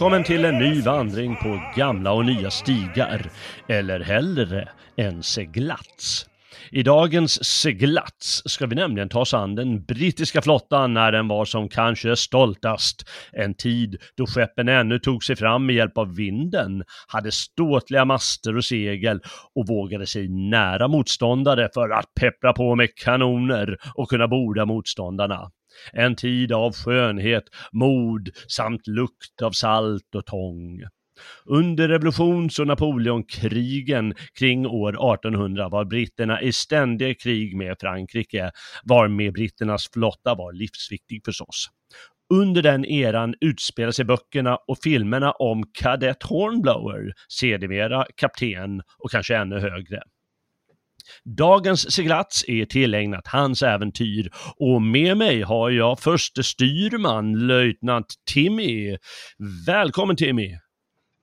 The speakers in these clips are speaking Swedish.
Välkommen till en ny vandring på gamla och nya stigar, eller hellre en seglats. I dagens seglats ska vi nämligen ta oss an den brittiska flottan när den var som kanske stoltast. En tid då skeppen ännu tog sig fram med hjälp av vinden, hade ståtliga master och segel och vågade sig nära motståndare för att peppra på med kanoner och kunna borda motståndarna. En tid av skönhet, mod samt lukt av salt och tång. Under revolutions och Napoleonkrigen kring år 1800 var britterna i ständiga krig med Frankrike, varmed britternas flotta var livsviktig förstås. Under den eran utspelar sig böckerna och filmerna om kadett Hornblower, sedermera kapten och kanske ännu högre. Dagens seglats är tillägnat hans äventyr och med mig har jag förste styrman, löjtnant Timmy. Välkommen Timmy!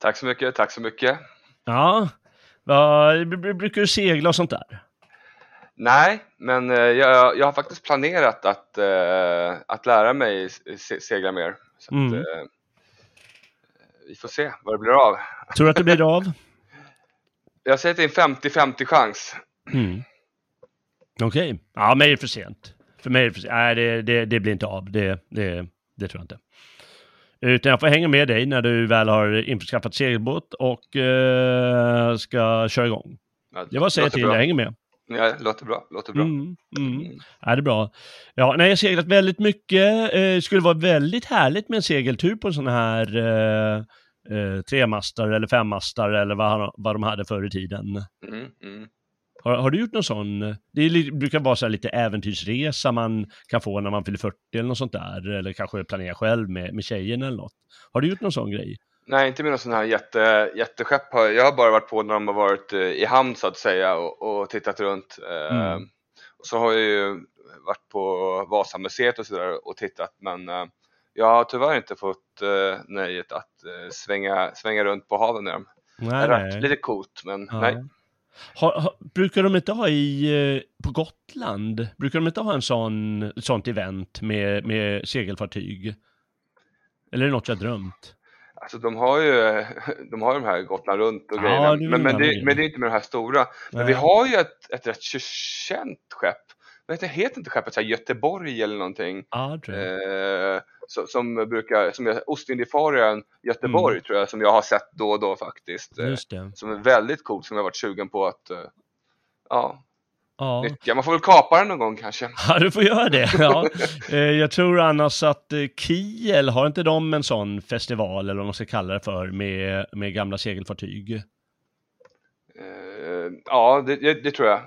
Tack så mycket, tack så mycket. Ja, brukar du segla och sånt där? Nej, men eh, jag, jag har faktiskt planerat att, eh, att lära mig se, segla mer. Så att, Mm. eh, vi får se vad det blir av. Tror du att det blir av? Jag säger att det är en 50-50 chans. Mm. Okej, ja mig är det för sent. För mig är det för sent. Nej, det, det, det blir inte av. Det, det, det tror jag inte. Utan jag får hänga med dig när du väl har införskaffat segelbåt och eh, ska köra igång. Ja, Det var att säga låter till, bra. jag hänger med. Ja, låter bra, låter bra. Mm, mm. Mm. Ja, det är bra. Ja, nej, jag har seglat väldigt mycket. Eh, skulle vara väldigt härligt med en segeltur på en sån här eh, eh, tremastare eller femmastare eller vad, vad de hade förr i tiden. Mm, mm. Har, har du gjort någon sån? Det är, brukar vara så lite äventyrsresa man kan få när man fyller 40 eller något sånt där. Eller kanske planera själv med, med tjejen eller något. Har du gjort någon sån grej? Nej, inte med någon sån här jätte, jätteskepp. Jag har bara varit på när de har varit eh, i hamn så att säga och, och tittat runt. Eh, Mm. och så har jag ju varit på Vasamuseet och sådär och tittat men eh, jag har tyvärr inte fått eh, nöjet att eh, svänga, svänga runt på haven med dem. Det Nej, har varit lite coolt men Ja. nej. Har, har, brukar de inte ha i, eh, på Gotland, brukar de inte ha en sån, ett sånt event med, med segelfartyg? Eller är det något jag drömt? Alltså de har ju de, har ju de här Gotland runt och Ja, grejerna. Men, men, det, men det är inte med de här stora. Men Nej. vi har ju ett, ett rätt känt skepp. Vad heter, heter inte skeppet så Göteborg eller någonting? Jag. Eh, som, som brukar, som Ostindiefararen Göteborg Mm. tror jag, som jag har sett då och då faktiskt. Eh, som är väldigt coolt, som jag varit sugen på att eh, ja, Ja. nyttja. Man får väl kapa den någon gång kanske. ja, du får göra det. Ja. Eh, Jag tror annars att eh, Kiel, har inte de en sån festival, eller vad man ska kalla det för, med, med gamla segelfartyg? Eh, ja, det, det, tror jag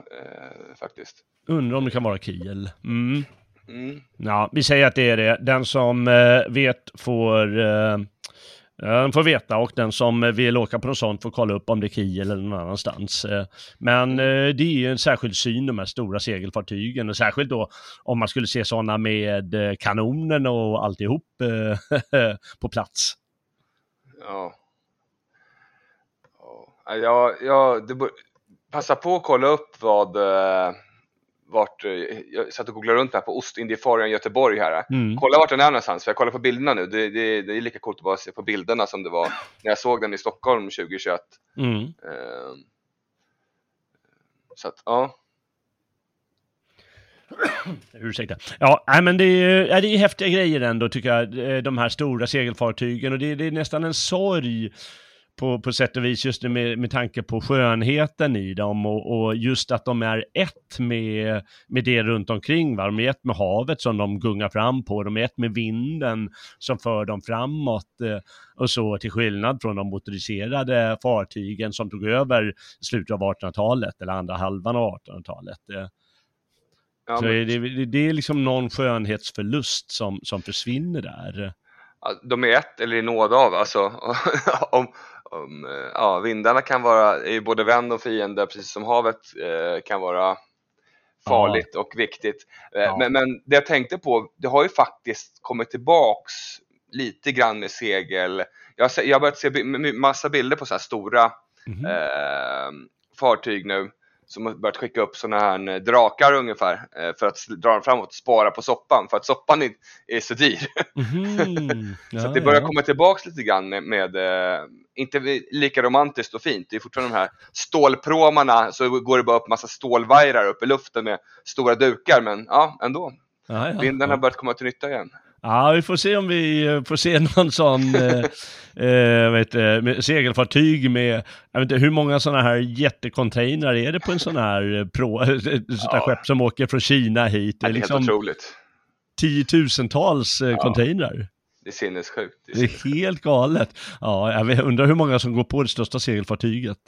faktiskt. Undrar om det kan vara Kiel. Mm. Mm. Ja, vi säger att det är det. Den som eh, vet får, eh, eh, får veta och den som vill åka på något sånt får kolla upp om det är Kiel eller någon annanstans. Eh, men eh, det är ju en särskild syn, de här stora segelfartygen, och särskilt då om man skulle se sådana med eh, kanonen och alltihop eh, på plats. Ja. Ja, ja, ja det passa på att kolla upp vad eh, vart, eh, jag satt och googlade runt här på Ostindiefararen Göteborg här. Mm. Kolla vart den är någonstans, för jag kollar på bilderna nu. Det, det, det är lika coolt att bara se på bilderna som det var när jag såg den i Stockholm 2021. Mm. Eh, så att, ja. Ursäkta. Ja, nej, men det är, det är häftiga grejer ändå tycker jag, de här stora segelfartygen och det, det är nästan en sorg på, på sätt och vis just med, med tanke på skönheten i dem och, och just att de är ett med, med det runt omkring. Va? De är ett med havet som de gungar fram på, de är ett med vinden som för dem framåt eh, och så till skillnad från de motoriserade fartygen som tog över slutet av 1800-talet eller andra halvan av 1800-talet. Eh, Ja, men- är det, det är liksom någon skönhetsförlust som, som försvinner där. De är ett eller i nåd av. Alltså, om, eh, ja, vindarna kan vara är ju både vän och fiende, precis som havet eh, kan vara farligt och viktigt. Eh, Ja. men, men det jag tänkte på, det har ju faktiskt kommit tillbaks lite grann med segel. Jag har, jag har börjat se massa bilder på så här stora Mhm. eh, fartyg nu som har börjat skicka upp sådana här eh, drakar ungefär eh, för att dra dem framåt spara på soppan för att soppan är, är så dyr. Så Ja, att det börjar ja. komma tillbaks lite grann med, med eh, inte lika romantiskt och fint. Det är fortfarande de här stålpråmarna, så går det bara upp massa stålvajrar upp i luften med stora dukar, men ja, ändå. Ja, ja, Vindarna har ja. börjat komma till nytta igen. Ja, vi får se om vi eh, får se någon sån eh, eh, vet, med segelfartyg med, jag vet inte, hur många sådana här jättecontainrar är det på en sån här eh, pro, Ja. skepp som åker från Kina hit? Det Det är är helt liksom otroligt. tiotusentals eh, Ja. containrar. Det är sinnessjukt. Det är Det är helt galet. Ja, jag undrar hur många som går på det största segelfartyget.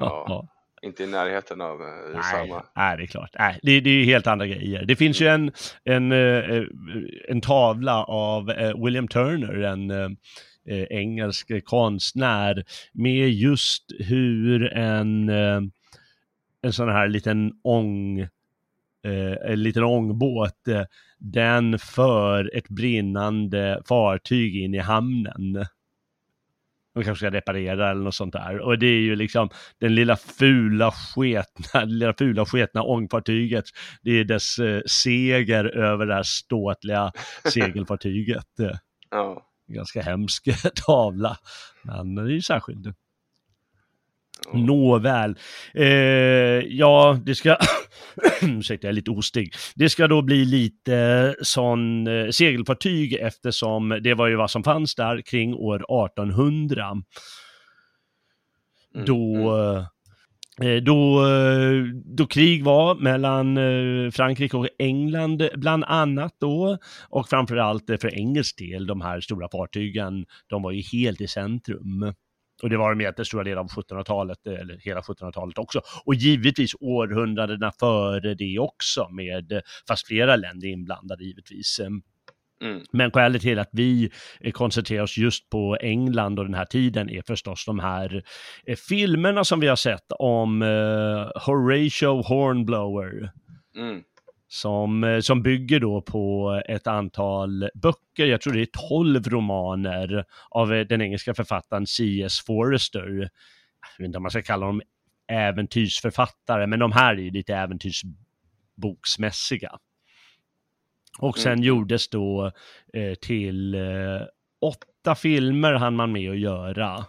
Ja. Inte i närheten av eh, Nej, samma. nej, det är klart. Nej, det, det är ju helt andra grejer. Det finns ju en, en, eh, en tavla av eh, William Turner, en eh, eh, engelsk konstnär, med just hur en, eh, en sån här liten ång, eh, en liten ångbåt, eh, den för ett brinnande fartyg in i hamnen. De kanske ska reparera eller något sånt där. Och det är ju liksom den lilla fula sketna, lilla fula sketna ångfartyget. Det är dess eh, seger över det här ståtliga segelfartyget. Ja. ganska hemsk tavla. Men det är ju särskilt. Ja. Nåväl. Eh, ja, det ska... Ursäkta, jag är lite ostig. Det ska då bli lite sån eh, segelfartyg eftersom det var ju vad som fanns där kring år 1800. Mm, Då, eh, då, eh, då krig var mellan eh, Frankrike och England bland annat då. Och framförallt eh, för engelsk del, de här stora fartygen, de var ju helt i centrum. Och det var de egentligen stora delar av 1700-talet, eh, eller hela 1700-talet också. Och givetvis århundradena före det också, med, eh, fast flera länder inblandade givetvis. Eh, Mm. men skälet till att vi eh, koncentrerar oss just på England och den här tiden är förstås de här filmerna som vi har sett om Horatio Hornblower. Mm. Som, eh, som bygger då på ett antal böcker, jag tror det är tolv romaner av eh, den engelska författaren C.S. Forrester. Jag vet inte om man ska kalla dem äventyrsförfattare, men de här är ju lite äventyrsboksmässiga. Och sen Mm. gjordes då eh, till eh, åtta filmer hann man med att göra.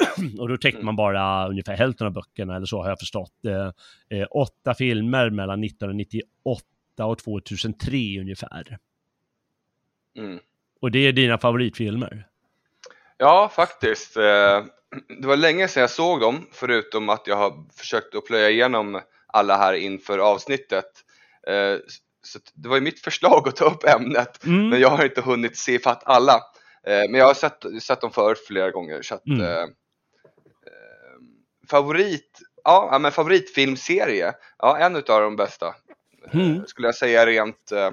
Och då täckte Mm. man bara ungefär hälften av böckerna, eller så har jag förstått. Eh, eh, åtta filmer mellan 1998 och 2003 ungefär. Mm. Och det är dina favoritfilmer? Ja, faktiskt. Eh, Det var länge sedan jag såg dem, förutom att jag har försökt att plöja igenom alla här inför avsnittet. Eh, Så det var ju mitt förslag att ta upp ämnet, Mm. men jag har inte hunnit se fatt alla. Eh, Men jag har sett, sett dem förut flera gånger. Så att, Mm. Eh, eh, favorit, ja, men favoritfilmserie, ja, en utav de bästa. Mm. Eh, Skulle jag säga rent eh,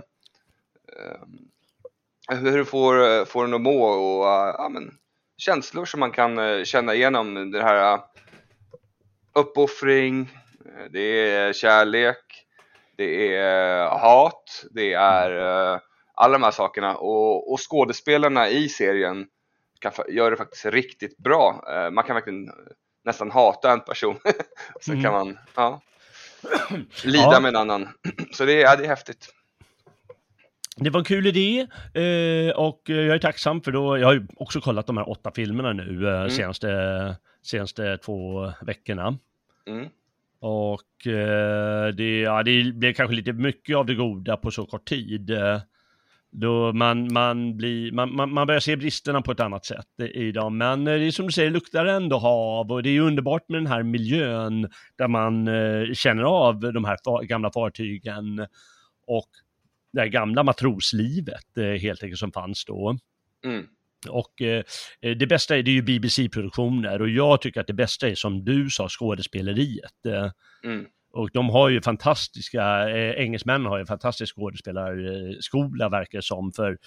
eh, hur du får, får den att må och eh, ja, men, känslor som man kan eh, känna igenom det här eh, uppoffring, eh, det är kärlek, det är hat, det är eh, alla de här sakerna och, och skådespelarna i serien kan, gör det faktiskt riktigt bra. Eh, Man kan verkligen nästan hata en person. Sen Mm. kan man ja, lida Ja. med en annan. Så det är, ja, det är häftigt. Det var en kul idé eh, och jag är tacksam för då, jag har ju också kollat de här åtta filmerna nu eh, Mm. senaste, senaste två veckorna. Mm. Och eh, det, ja, det blev kanske lite mycket av det goda på så kort tid. Då man, man, blir, man, man, man börjar se bristerna på ett annat sätt i dem. Men eh, det är som du säger, luktar ändå hav och det är underbart med den här miljön där man eh, känner av de här fa- gamla fartygen och det här gamla matroslivet eh, helt enkelt som fanns då. Mm. Och eh, det bästa är, det är ju BBC-produktioner och jag tycker att det bästa är som du sa, skådespeleriet. Mm. Och de har ju fantastiska, eh, engelsmännen har ju fantastisk skådespelarskola verkar det som, för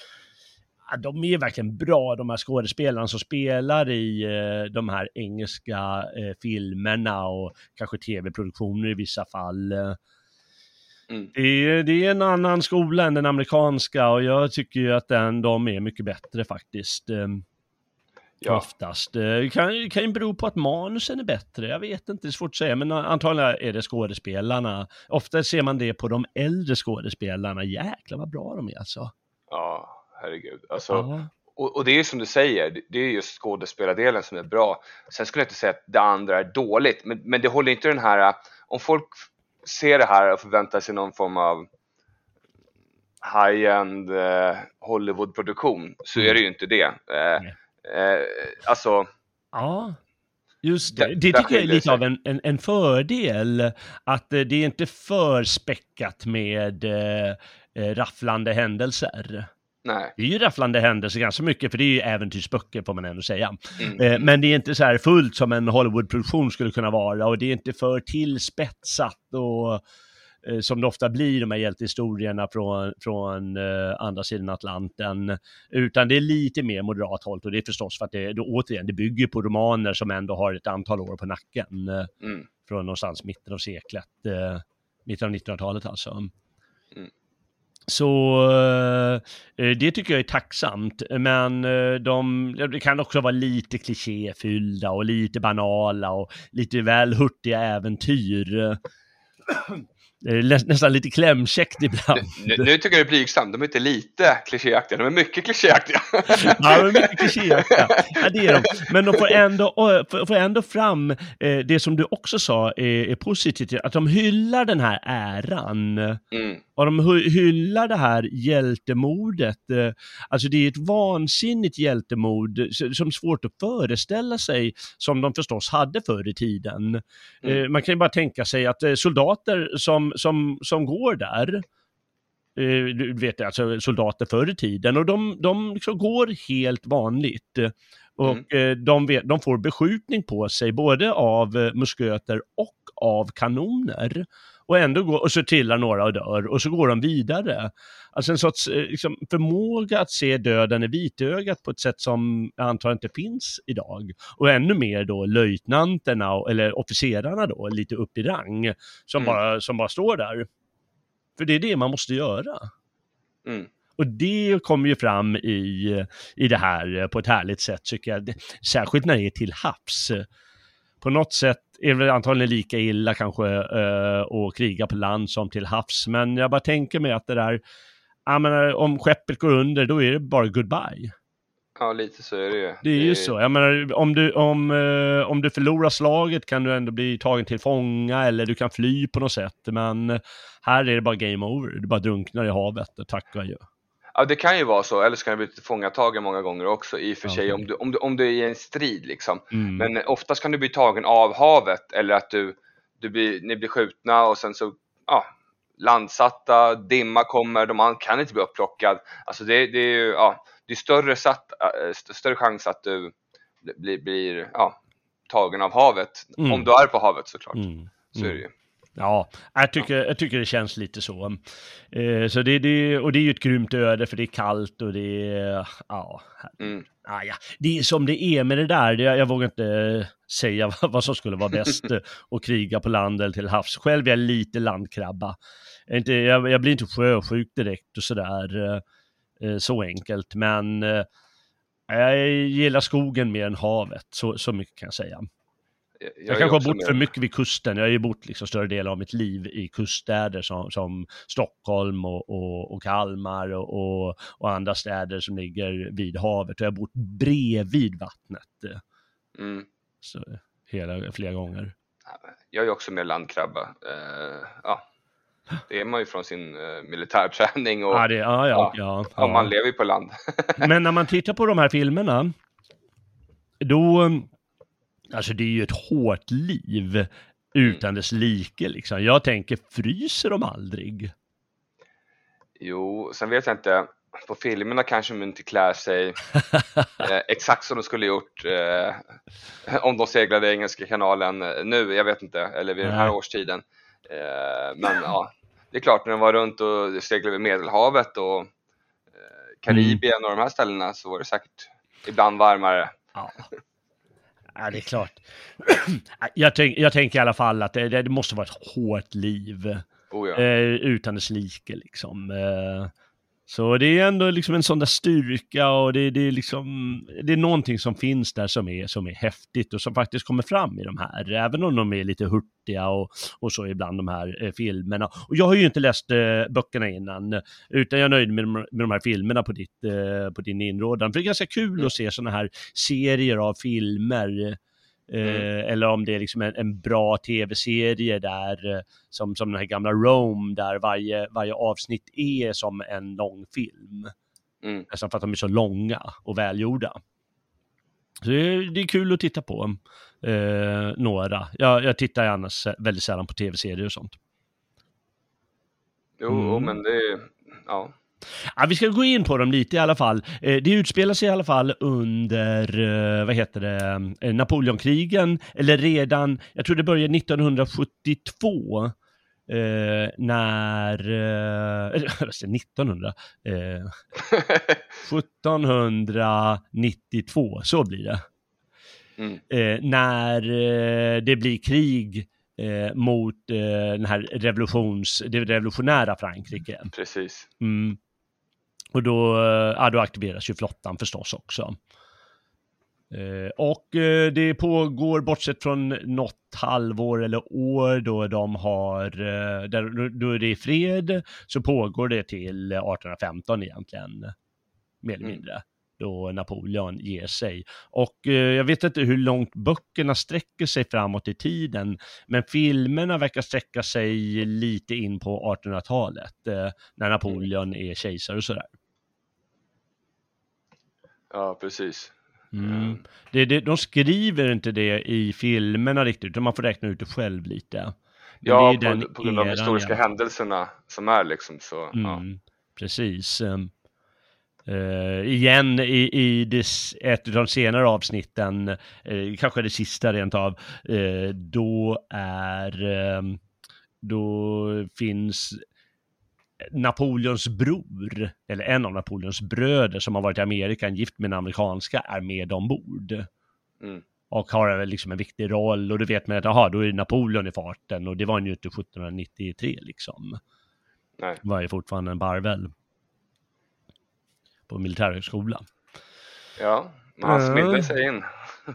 ja, de är verkligen bra de här skådespelarna som spelar i eh, de här engelska eh, filmerna och kanske tv-produktioner i vissa fall. Mm. Det, är, det är en annan skola än den amerikanska och jag tycker ju att den, de är mycket bättre faktiskt. Eh, Ja. Oftast. Det kan, kan ju bero på att manusen är bättre, jag vet inte, det är svårt att säga, men antagligen är det skådespelarna. Ofta ser man det på de äldre skådespelarna, jäklar vad bra de är alltså. Ja, herregud. Alltså, Ja. och, och det är som du säger, det- är just skådespelardelen som är bra. Sen skulle jag inte säga att det andra är dåligt, men, men det håller inte den här, om folk ser det här och förväntar sig någon form av high-end eh, Hollywood-produktion så är det ju inte det. Eh. Eh, alltså, Ja, just det. Det där tycker jag är lite av en, en, en fördel, att eh, det är inte för späckat med eh, eh, rafflande händelser. nej. Det är ju rafflande händelser ganska mycket, för det är ju äventyrsböcker får man ändå säga. Mm. Eh, men det är inte så här fullt som en Hollywoodproduktion skulle kunna vara och det är inte för tillspetsat och som det ofta blir de här hjältehistorierna från, från eh, andra sidan Atlanten. Utan det är lite mer moderat hållt och det är förstås för att det, då, återigen, det bygger på romaner som ändå har ett antal år på nacken. Eh, Mm. från någonstans mitten av seklet, eh, mitten av 1900-talet alltså. Mm. Så eh, det tycker jag är tacksamt, men eh, de, det kan också vara lite klichéfyllda och lite banala och lite väl hurtiga äventyr. Det är nä- nästan lite klämkäckt ibland. Nu, nu tycker jag det är blygsamt, de är inte lite klichéaktiga, de är mycket klichéaktiga. Ja, de är mycket klichéaktiga. Ja, det är de. Men de får ändå, får- ändå fram eh, det som du också sa är, är positivt, att de hyllar den här äran. Mm. Och de hy- hyllar det här hjältemordet. eh, Alltså det är ett vansinnigt hjältemod s- som är svårt att föreställa sig, som de förstås hade förr i tiden. Mm. Eh, Man kan ju bara tänka sig att eh, soldater som, som, som går där, eh, du vet alltså soldater förr i tiden, och de, de liksom går helt vanligt. eh, Och eh, de, vet, de får beskjutning på sig både av eh, musköter och av kanoner. Och ändå går, och så trillar några och dör och så går de vidare. Alltså en sorts eh, liksom, förmåga att se döden i vitögat på ett sätt som jag antar inte finns idag. Och ännu mer då löjtnanterna, eller officerarna då, lite upp i rang, som, Mm. bara, som bara står där. För det är det man måste göra. Mm. Och det kommer ju fram i, i det här på ett härligt sätt tycker jag. Särskilt när det är till havs. På något sätt är väl antagligen lika illa kanske eh, att kriga på land som till havs. Men jag bara tänker mig att det där, jag menar, om skeppet går under då är det bara goodbye. Ja, lite så är det ju. Det är ju så. Jag menar, om du, om, eh, om du förlorar slaget kan du ändå bli tagen till fånga eller du kan fly på något sätt. Men här är det bara game over. Du bara drunknar i havet och tack och adjö. Ja, det kan ju vara så, eller så kan det bli tillfångatagen många gånger också i och för sig, om du, om, du, om du är i en strid liksom. Mm. Men oftast kan du bli tagen av havet eller att du, du blir, ni blir skjutna och sen så, ja, landsatta, dimma kommer, de an- kan inte bli upplockad. Alltså det, det är ju, ja, det är större, satt, äh, st- större chans att du blir, blir ja, tagen av havet. Mm. Om du är på havet såklart. Mm. Så är det ju. Ja, jag tycker, jag tycker det känns lite så. Eh, så det, det, och det är ju ett grymt öde för det är kallt och det är, ja, Mm. ah, ja, det är som det är med det där. Det, jag vågar inte säga vad, vad som skulle vara bäst att kriga på land eller till havs. Själv är jag lite landkrabba. Jag, inte, jag, jag blir inte sjösjuk direkt och sådär, eh, så enkelt. Men eh, jag gillar skogen mer än havet, så, så mycket kan jag säga. Jag, Jag, kanske har bott med- för mycket vid kusten. Jag har ju bott liksom större delen av mitt liv i kuststäder som, som Stockholm och, och, och Kalmar och, och, andra städer som ligger vid havet. Och jag har bott bredvid vattnet eh, Mm. så, hela, flera gånger. Jag är också mer landkrabba. Eh, ja. Det är man ju från sin uh, militärträning och Ja, det, ja, ja, ja, ja, man lever ju på land. Men när man tittar på de här filmerna, då, alltså det är ju ett hårt liv utan dess like liksom. Jag tänker, fryser de aldrig? Jo, sen vet jag inte. På filmerna kanske de inte klär sig eh, exakt som de skulle gjort eh, om de seglade Engelska kanalen eh, nu, jag vet inte, eller vid den här Nej. årstiden. Eh, men ja, det är klart när de var runt och seglade över Medelhavet och eh, Karibien och de här ställena så var det säkert ibland varmare. Ja. ja, det är klart. jag, tänk, jag tänker i alla fall att det, det måste vara ett hårt liv. Oh ja. eh, utan dess like liksom. Eh, så det är ändå liksom en sån där styrka och det, det, är liksom, det är någonting som finns där som är, som är häftigt och som faktiskt kommer fram i de här, även om de är lite hurtiga och, och så ibland de här eh, filmerna. Och jag har ju inte läst eh, böckerna innan, utan jag är nöjd med, de- med de här filmerna på, ditt, eh, på din inrådan. För det är ganska kul att se såna här serier av filmer Eh, eller om det är liksom en, en bra tv-serie där, eh, som, som den här gamla Rome, där varje, varje avsnitt är som en lång film. Mm. Nästan för att de är så långa och välgjorda. Så det, är, det är kul att titta på eh, några. Jag, jag tittar annars väldigt sällan på tv-serier och sånt. Jo, Mm. jo, men det är, ja. Ja, vi ska gå in på dem lite i alla fall. Eh, Det utspelar sig i alla fall under, eh, vad heter det, eh, Napoleonkrigen, eller redan, jag tror det började 1972, eh, när, eh, alltså 1900, eh, 1792, så blir det. Mm. Eh, när eh, det blir krig eh, mot den här revolutions, det revolutionära Frankrike. Precis. Mm. Och då, eh, ja, då aktiveras ju flottan förstås också. Eh, och eh, det pågår, bortsett från något halvår eller år då de har, där, då är det i fred, så pågår det till 1815 egentligen, mer eller Mm. mindre, då Napoleon ger sig. Och jag vet inte hur långt böckerna sträcker sig framåt i tiden, men filmerna verkar sträcka sig lite in på 1800-talet, eh, när Napoleon är kejsare och sådär. Ja, precis. Mm. Det, det, de skriver inte det i filmerna riktigt, utan man får räkna ut det själv lite. Ja, på, på grund av de historiska igen. händelserna som är liksom så. Ja. Mm, Precis. Um, eh, igen i, i des, ett av de senare avsnitten, eh, kanske det sista rent av, eh, då är, ehm, då finns Napoleons bror, eller en av Napoleons bröder som har varit i Amerika, gift med en amerikanska, är med ombord. Mm. Och har liksom en viktig roll och då vet man att aha, då är Napoleon i farten och det var han ju inte 1793 liksom. Nej. var ju fortfarande en barvel. På militärhögskola. Ja, men han Ja. smilde sig in.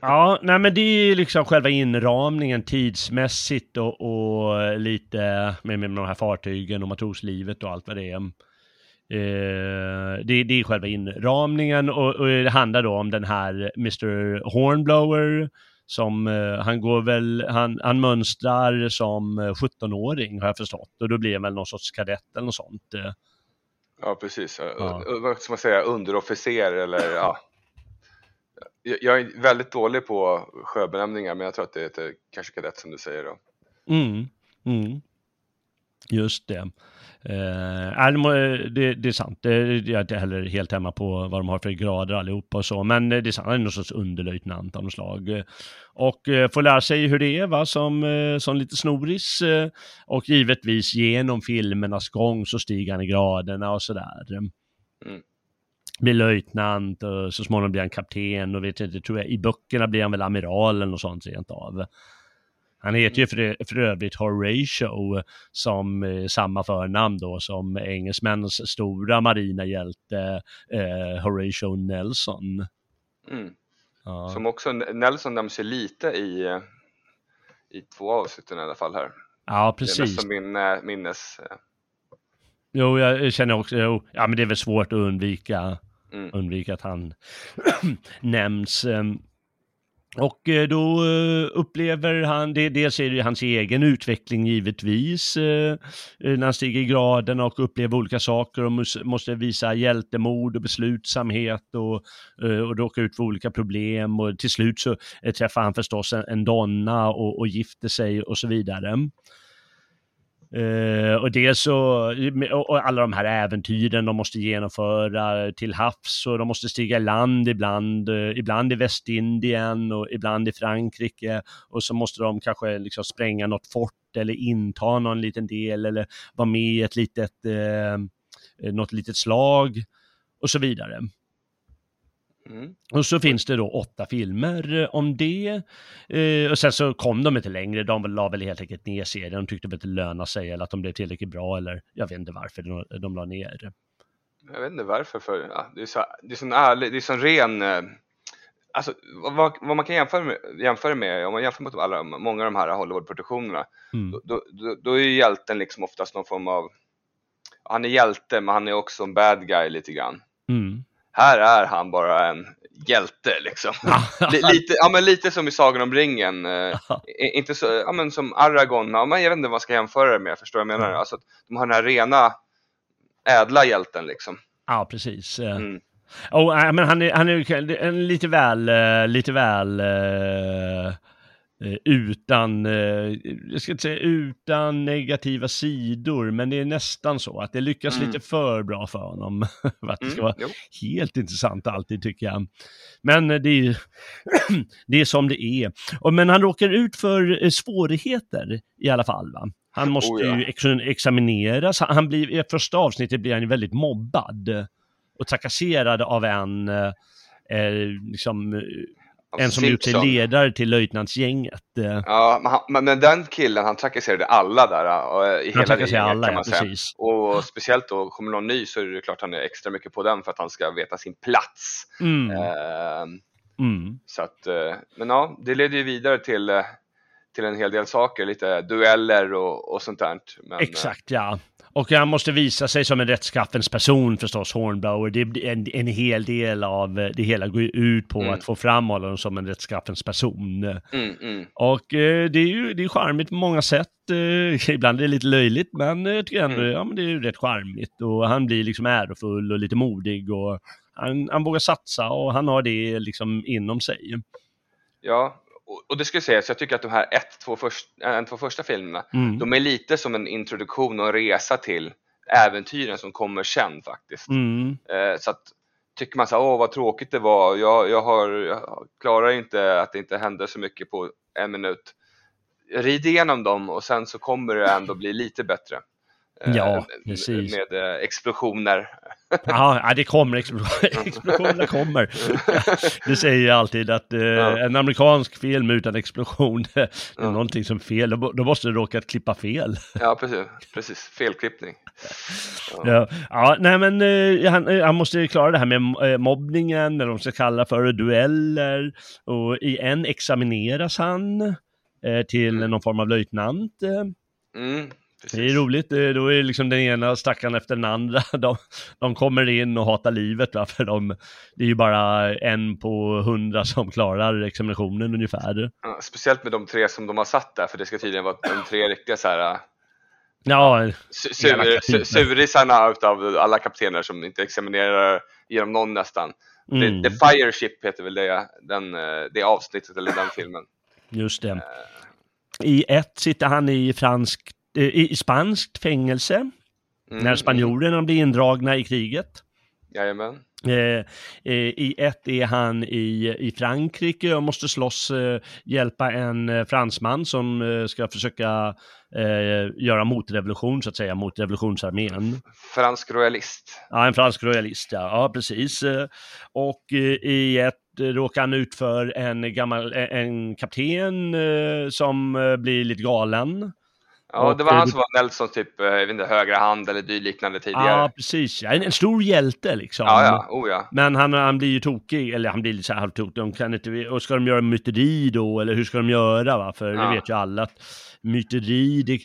Ja, nej men det är liksom själva inramningen tidsmässigt och, och lite med, med de här fartygen och matroslivet och allt vad det är. Eh, det, det är själva inramningen och, och det handlar då om den här Mr Hornblower som, eh, han går väl, han, han mönstrar som eh, 17-åring har jag förstått och då blir han väl någon sorts kadett eller något sånt. Ja, precis. Ja. Vad ska man säga? Underofficer eller ja. Jag- är väldigt dålig på sjöbenämningar, men jag tror att det heter kanske kadett som du säger då. Mm, mm. Just det. Eh, nej, det det, är sant. Det, jag är inte heller helt hemma på vad de har för grader allihopa och så, men det är sant. Han är någon sorts underlöjtnant av något slag. Och eh, får lära sig hur det är va, som, eh, som lite snoris. Eh, och givetvis genom filmernas gång så stiger han i graderna och sådär. Mm. Blir löjtnant och så småningom blir han kapten och vet inte, tror jag, i böckerna blir han väl amiral eller något sånt rent av. Han heter ju för, för övrigt Horatio som eh, samma förnamn då som engelsmännens stora marina hjälte eh, Horatio Nelson. Mm. Ja. Som också, Nelson nämns ju lite i, i två avsnitten i alla fall här. ja, Det är precis. som min eh, minnes... eh, Jo, jag känner också, jo, ja men det är väl svårt att undvika, Mm. undvika att han nämns. Ehm, och eh, då eh, upplever han, det, dels är det hans egen utveckling givetvis, eh, när han stiger i graden och upplever olika saker och måste visa hjältemod och beslutsamhet och, och råka ut för olika problem och till slut så träffar han förstås en, en donna och, och gifter sig och så vidare. Uh, och det så, och alla de här äventyren de måste genomföra till havs och de måste stiga i land ibland, uh, ibland i Västindien och ibland i Frankrike och så måste de kanske liksom spränga något fort eller inta någon liten del eller vara med i ett litet, uh, något litet slag och så vidare. Mm. Och så finns det då åtta filmer eh, om det. Eh, och sen så kom de inte längre, de la väl helt enkelt ner serien. De tyckte det inte lönade sig eller att de blev tillräckligt bra eller jag vet inte varför de, de la ner. Jag vet inte varför, för ja, det är så, det är sån ärlig, det är sån ren eh, Alltså, vad, vad, man kan jämföra med, jämföra med, om man jämför med alla, många av de här Hollywood-produktionerna, mm. då, då, då, är ju hjälten liksom oftast någon form av, han är hjälte men han är också en bad guy lite grann. Mm här är han bara en hjälte liksom. lite, ja, men lite som i Sagan om ringen. Eh, inte så, ja, men som Aragorn, ja, men jag vet inte vad man ska jämföra det med, förstår jag menar? Mm. Alltså, de har den här rena, ädla hjälten liksom. Ja, precis. Mm. Oh, men han är, han är lite väl, eh, lite väl uh Eh, utan, eh, jag ska inte säga utan negativa sidor, men det är nästan så att det lyckas mm. lite för bra för honom. för att det ska mm, vara helt intressant alltid tycker jag. Men det är, det är som det är. Och, men han råkar ut för eh, svårigheter i alla fall. Va? Han måste oh, ja. ju ex examineras. Han blir, I första avsnittet blir han ju väldigt mobbad och trakasserad av en eh, liksom, en som gjort sig ledare till löjtnantsgänget. Eh. Ja, men, han, men den killen han trakasserade alla där eh, i han hela gänget alla, ja. Precis. Och speciellt då, kommer någon ny så är det klart han är extra mycket på den för att han ska veta sin plats. Mm. Uh, mm. Så att, men ja, det leder ju vidare till till en hel del saker, lite dueller och, och sånt där. Men, Exakt, ja. Och han måste visa sig som en rättskaffens person förstås, Hornblower. Det är en, en hel del av det hela går ut på mm. att få fram honom som en rättskaffens person. Mm, mm. Och eh, det är ju det är charmigt på många sätt. Eh, ibland är det lite löjligt, men jag tycker ändå mm. ja, men det är rätt charmigt. Och han blir liksom ärofull och lite modig och han, han vågar satsa och han har det liksom inom sig. Ja, och det ska sägas, jag tycker att de här ett, två, först, äh, två första filmerna, mm. de är lite som en introduktion och en resa till äventyren som kommer sen faktiskt. Mm. Eh, så att tycker man så åh vad tråkigt det var, jag, jag, har, jag klarar inte att det inte hände så mycket på en minut. Rid igenom dem och sen så kommer det ändå bli lite bättre. Ja, precis. Med eh, explosioner. Ja, det kommer explosioner. explosioner kommer. Det säger jag alltid att eh, en amerikansk film utan explosion, det är ja. någonting som fel. Då måste det råkat klippa fel. Ja, precis. precis. Felklippning. Ja. ja. Nej men eh, han, eh, han måste klara det här med eh, mobbningen, eller de ska kalla för dueller. Och i en examineras han eh, till mm. någon form av löjtnant. Mm. Precis. Det är roligt, då är liksom den ena stackaren efter den andra, de, de kommer in och hatar livet va? för de, det är ju bara en på hundra som klarar examinationen ungefär. Ja, speciellt med de tre som de har satt där, för det ska tydligen vara de tre riktiga så här Ja, sur, surisarna utav alla kaptener som inte examinerar genom någon nästan. Mm. The, The Fire Ship heter väl det, den, eh, det avsnittet eller den filmen. Just det. I ett sitter han i fransk Eh, i spanskt fängelse mm, när spanjorerna blir indragna i kriget. Jajamän. Eh, eh, I ett är han i, i Frankrike och måste slåss, eh, hjälpa en eh, fransman som eh, ska försöka göra motrevolution så att säga mot revolutionsarmén. Fransk royalist. Ja, en fransk royalist, ja, ja precis. Och i ett råkar han ut för en gammal, en kapten som blir lite galen. Ja, det var han som var Nelsons typ, eh, inte, högra hand eller dyliknande tidigare. Ja, precis. En, en stor hjälte liksom. Ja, ja. Oh, ja. Men han, han blir ju tokig, eller han blir lite så här halvtokig. De kan inte, och ska de göra myteri då, eller hur ska de göra? Va? För ja. det vet ju alla att myteri, det,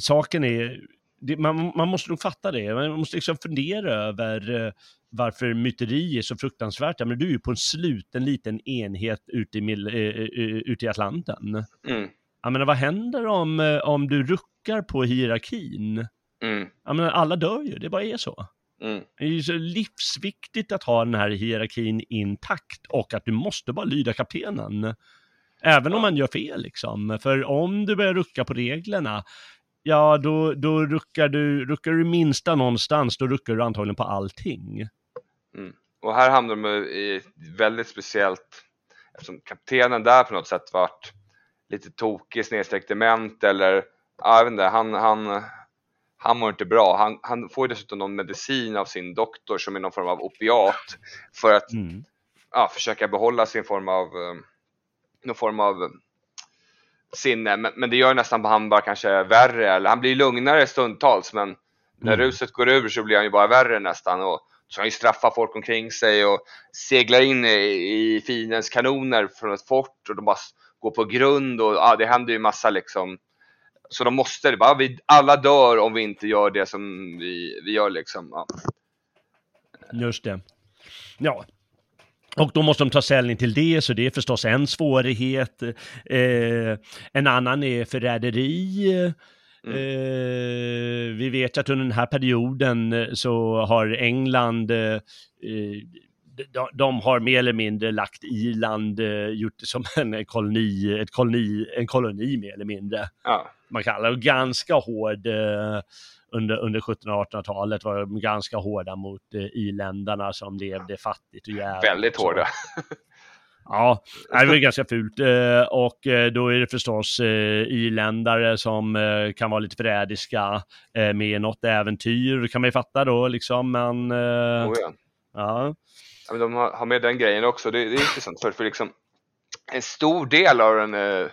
saken är, det, man, man måste nog fatta det. Man måste liksom fundera över uh, varför myteri är så fruktansvärt. Ja, men du är ju på en sluten liten enhet ute i, uh, ute i Atlanten. Mm jag menar, vad händer om, eh, om du ruckar på hierarkin? Mm. Jag menar, alla dör ju, det bara är så. Mm. Det är ju så livsviktigt att ha den här hierarkin intakt och att du måste bara lyda kaptenen. Även ja. om man gör fel liksom. För om du börjar rucka på reglerna, ja då, då ruckar du, ruckar du minsta någonstans, då ruckar du antagligen på allting. Och här hamnar de i väldigt speciellt, eftersom kaptenen där på något sätt vart lite tokig, snedstreckt dement eller, ja, jag vet inte, han, han, han mår inte bra. Han, han får dessutom någon medicin av sin doktor som är någon form av opiat för att Mm. ja, försöka behålla sin form av, eh, någon form av sinne. Men, men det gör nästan han bara kanske värre, eller han blir lugnare stundtals men när Mm. ruset går ur så blir han ju bara värre nästan. Och så han ju straffa folk omkring sig och seglar in i, i fiendens kanoner från ett fort och de bara går på grund och ja, det händer ju massa liksom. Så de måste, bara, vi, alla dör om vi inte gör det som vi, vi gör liksom. Ja. Just det. Ja. Och då måste de ta ställning till det, så det är förstås en svårighet. Eh, en annan är förräderi. Mm. Eh, vi vet att under den här perioden så har England, eh, de, de har mer eller mindre lagt Irland, eh, gjort det som en koloni, ett koloni, en koloni mer eller mindre Ja. man kallar det, ganska hård eh, under, under 1700 och 1800-talet var de ganska hårda mot eh, irländarna som levde fattigt och jävligt. Väldigt hårda. Ja, det var ganska fult. Och då är det förstås irländare som kan vara lite förrädiska med något äventyr, kan man ju fatta då liksom, men... Oh, ja. ja. Ja, men de har, har med den grejen också. Det, det är intressant för, för liksom en stor del av den eh,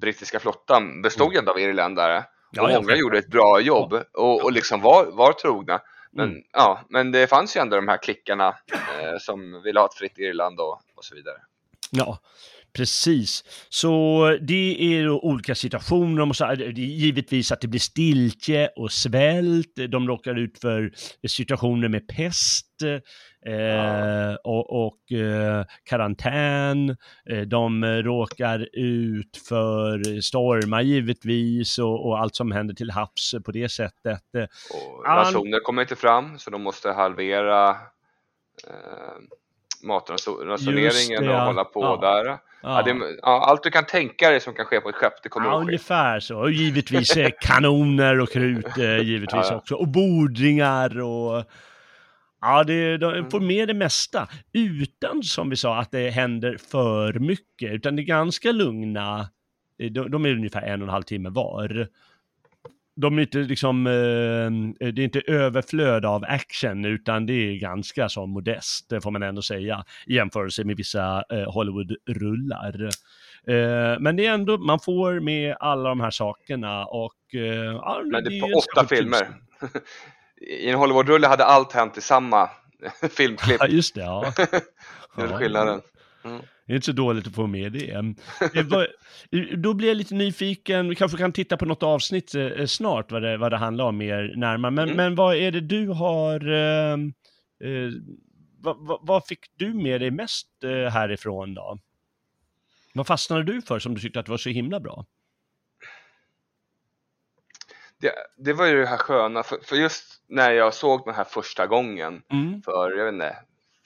brittiska flottan bestod ju ändå av irländare. Mm. Och ja, många gjorde ett bra jobb och, och liksom var, var trogna. Men, Mm. ja, men det fanns ju ändå de här klickarna eh, som ville ha ett fritt Irland och, och så vidare. Ja, precis. Så det är då olika situationer. Det är givetvis att det blir stiltje och svält. De råkar ut för situationer med pest eh, och, och eh, karantän. Eh, de råkar ut för stormar givetvis och, och allt som händer till havs på det sättet. Och Ja, ransoner kommer inte fram så de måste halvera eh, matransoneringen det, och ja. hålla på Ja. där. Ja. det, ja, allt du kan tänka dig som kan ske på ett skepp, det kommer Ja, att ske. ungefär så. Och givetvis eh, kanoner och krut eh, givetvis också. Och bordringar och... Ja, det, de Mm. får med det mesta. Utan, som vi sa, att det händer för mycket. Utan det är ganska lugna. eh, De, de är ungefär en och en halv timme var. De är inte liksom, eh, det är inte överflöd av action, utan det är ganska så modest, det får man ändå säga, i jämförelse med vissa eh, Hollywood-rullar. Men det är ändå, man får med alla de här sakerna och... Ja, Men det är på åtta filmer. I en Hollywood-rulle hade allt hänt i samma filmklipp. Ja, just det, ja. Det är Ja. skillnaden. Det är inte så dåligt att få med det. Vad- Då blir jag lite nyfiken, vi kanske kan titta på något avsnitt eh, snart vad det, vad det handlar om mer närmare. Men, Mm. men vad är det du har, eh, eh, vad, vad, vad fick du med dig mest eh, härifrån då? Vad fastnade du för som du tyckte att var så himla bra? Det, det var ju det här sköna, för, för just när jag såg den här första gången Mm, för, jag vet inte,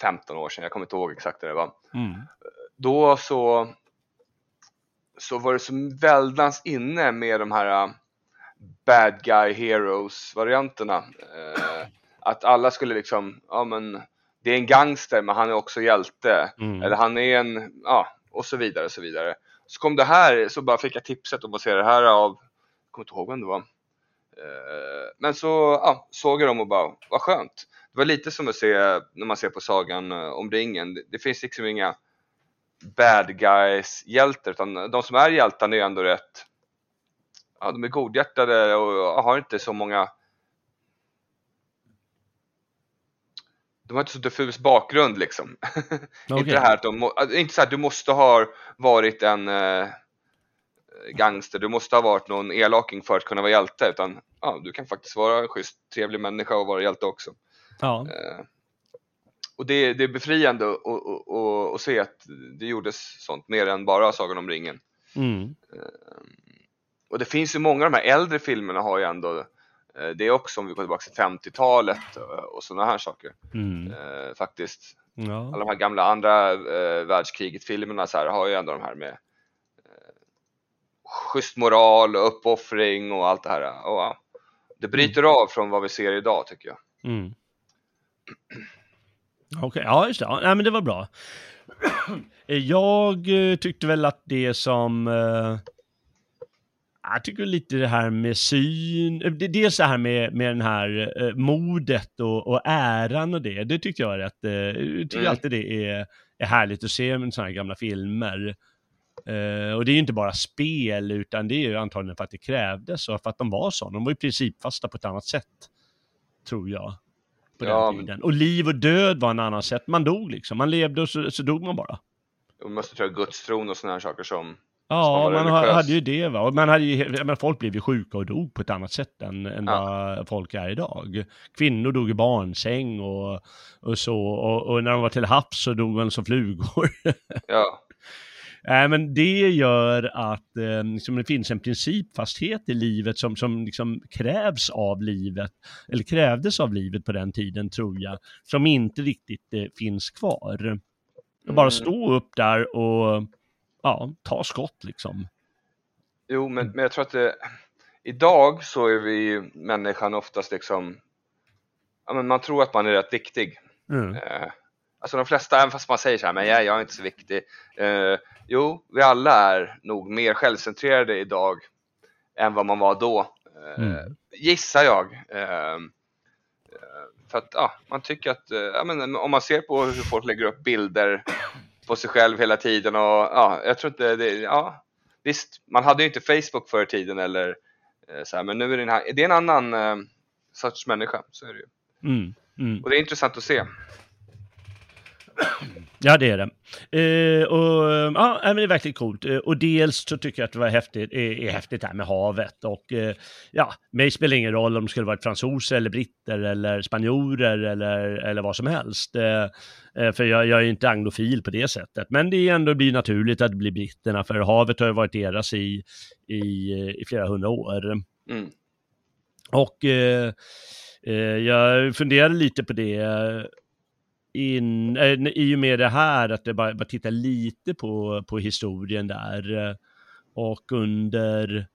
15 år sedan, jag kommer inte ihåg exakt hur det var. mm, Då så, så var det så väldans inne med de här uh, bad guy heroes varianterna. Eh, att alla skulle liksom, ja men det är en gangster men han är också hjälte. mm. Eller han är en, ja och så vidare och så vidare. Så kom det här, så bara fick jag tipset om att se det här av, jag kommer inte ihåg vem det var. Eh, Men så ja, såg jag dem och bara, vad skönt. Det var lite som att se när man ser på Sagan eh, om ringen. Det, finns liksom inga bad guys hjältar utan de som är hjältarna är ändå rätt, ja de är godhjärtade och har inte så många de har inte så diffus bakgrund liksom. Okej. Inte det här att de, alltså, inte så att du måste ha varit en eh, gangster, du måste ha varit någon elaking för att kunna vara hjälte utan ja, du kan faktiskt vara en schysst, trevlig människa och vara hjälte också. Ja, Eh, och det, det är befriande att, se att det gjordes sånt mer än bara Sagan om ringen. mm, Och det finns ju många av de här äldre filmerna har ju ändå eh, det är också om vi går tillbaka till 50-talet och, och sådana här saker mm, eh, faktiskt. ja. Alla de här gamla andra eh, världskriget-filmerna så här har ju ändå de här med eh, schysst moral och uppoffring och allt det här. Och, ja, det bryter av från vad vi ser idag tycker jag. Mm. Okej, ja just det. Ja, nej, men det var bra. Jag eh, tyckte väl att det som... eh, jag tycker lite det här med syn, eh, det- dels det här med, med den här eh, modet och, och äran och det, det tyckte jag är rätt, eh, jag tycker Mm. alltid det är, är härligt att se med sådana här gamla filmer. Eh, och det är ju inte bara spel, utan det är ju antagligen för att det krävdes och för att de var så. De var ju principfasta på ett annat sätt, tror jag. På Ja, den men- tiden. Och liv och död var en annan sätt. Man dog liksom. Man levde och så, så dog man bara. Och måste tro gudstron och sådana här saker som man Ja, man religiös. hade ju det va. Och man hade ju, menar, folk blev ju sjuka och dog på ett annat sätt än, än Ja. vad folk är idag. Kvinnor dog i barnsäng och, och så. Och, och när de var till havs så dog man som flugor. ja, Nej, men det gör att eh, liksom, det finns en principfasthet i livet som, som liksom krävs av livet, eller krävdes av livet på den tiden tror jag, som inte riktigt eh, finns kvar. Bara Mm. stå upp där och ja, ta skott liksom. Jo, men, men jag tror att det, idag så är vi människan oftast liksom, ja men man tror att man är rätt viktig. Mm. Eh, alltså de flesta, även fast man säger så här, men jag, jag är inte så viktig. Eh, jo, vi alla är nog mer självcentrerade idag än vad man var då. Eh, Mm. Gissar jag. Eh, eh, för att ja, man tycker att, eh, ja, men, om man ser på hur folk lägger upp bilder på sig själv hela tiden och ja, jag tror inte det, ja, visst, man hade ju inte Facebook förr i tiden eller eh, så här, men nu är det en, här- det är en annan eh, sorts människa, så är det ju. Mm. Mm. Och det är intressant att se. Ja, det är det. Eh, och, ja, men det är verkligen coolt. Eh, och dels så tycker jag att det var häftigt, är, är häftigt här med havet. Och eh, ja, mig spelar ingen roll om det skulle varit fransoser eller britter eller spanjorer eller, eller vad som helst. Eh, eh, för jag, jag är inte anglofil på det sättet. Men det är ändå blir naturligt att det blir britterna, för havet har ju varit deras i, i, i flera hundra år. Mm. Och eh, eh, jag funderade lite på det in, eh, i och med det här, att jag bara, bara titta lite på, på historien där. Eh, och under,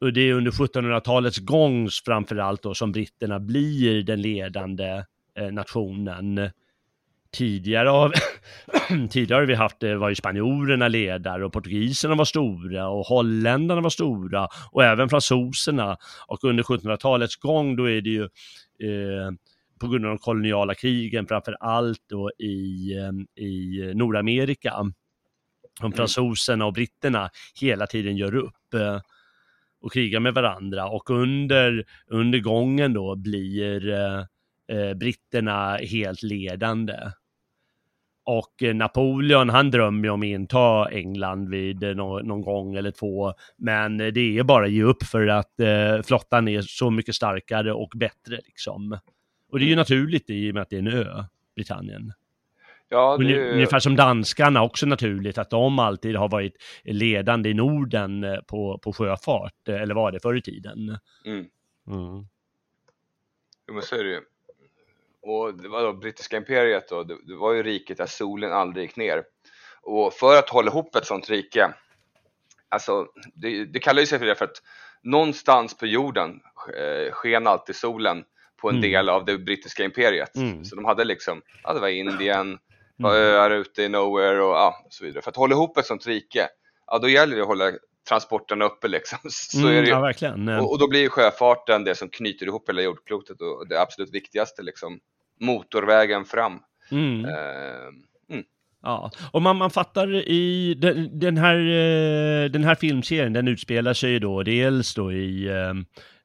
och det är under 1700-talets gång framförallt då som britterna blir den ledande eh, nationen. Tidigare av, tidigare har vi haft, det var ju spanjorerna ledare och portugiserna var stora och holländarna var stora och även fransoserna. Och under 1700-talets gång då är det ju eh, på grund av de koloniala krigen framför allt då i, eh, i Nordamerika. Om Mm. fransoserna och britterna hela tiden gör upp eh, och krigar med varandra och under, under gången då blir eh, eh, britterna helt ledande. Och Napoleon, han drömmer ju om att inta England vid nå- någon gång eller två. Men det är bara att ge upp för att eh, flottan är så mycket starkare och bättre liksom. Och det är ju naturligt i och med att det är en ö, Britannien. Ja, det Ungefär som danskarna också naturligt, att de alltid har varit ledande i Norden eh, på, på sjöfart, eh, eller var det förr i tiden. mm, Mm. jo, men så är det ju. Och det var då brittiska imperiet då, det, det var ju riket där solen aldrig gick ner. Och för att hålla ihop ett sånt rike, alltså det, det kallar ju sig för det för att någonstans på jorden eh, sken alltid solen på en Mm. del av det brittiska imperiet. Mm. Så de hade liksom, ja det var Indien, det var Mm. öar ute i nowhere och ja, så vidare. För att hålla ihop ett sånt rike, ja då gäller det att hålla transporterna uppe liksom. Så är det Mm, ju. ja, verkligen. Eh, Och, och då blir ju sjöfarten det som knyter ihop hela jordklotet och det absolut viktigaste liksom motorvägen fram. Eh, Ja, och man, man fattar i den, den, här, eh, den här filmserien, den utspelar sig då dels då i,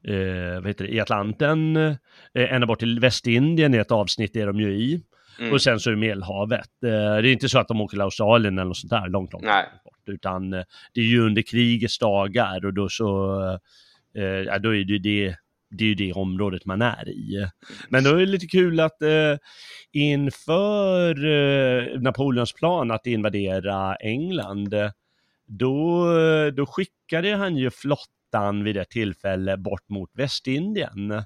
eh, vad heter det, i Atlanten, eh, ända bort till Västindien i ett avsnitt är de ju i, mm, och sen så är det Medelhavet. Eh, det är inte så att de åker till Australien eller något sånt där, långt, långt Nej. bort, utan eh, det är ju under krigets dagar och då så, eh, ja, då är det ju det, det är ju det området man är i. Men då är det lite kul att eh, inför eh, Napoleons plan att invadera England, då, då skickade han ju flottan vid ett tillfälle bort mot Västindien.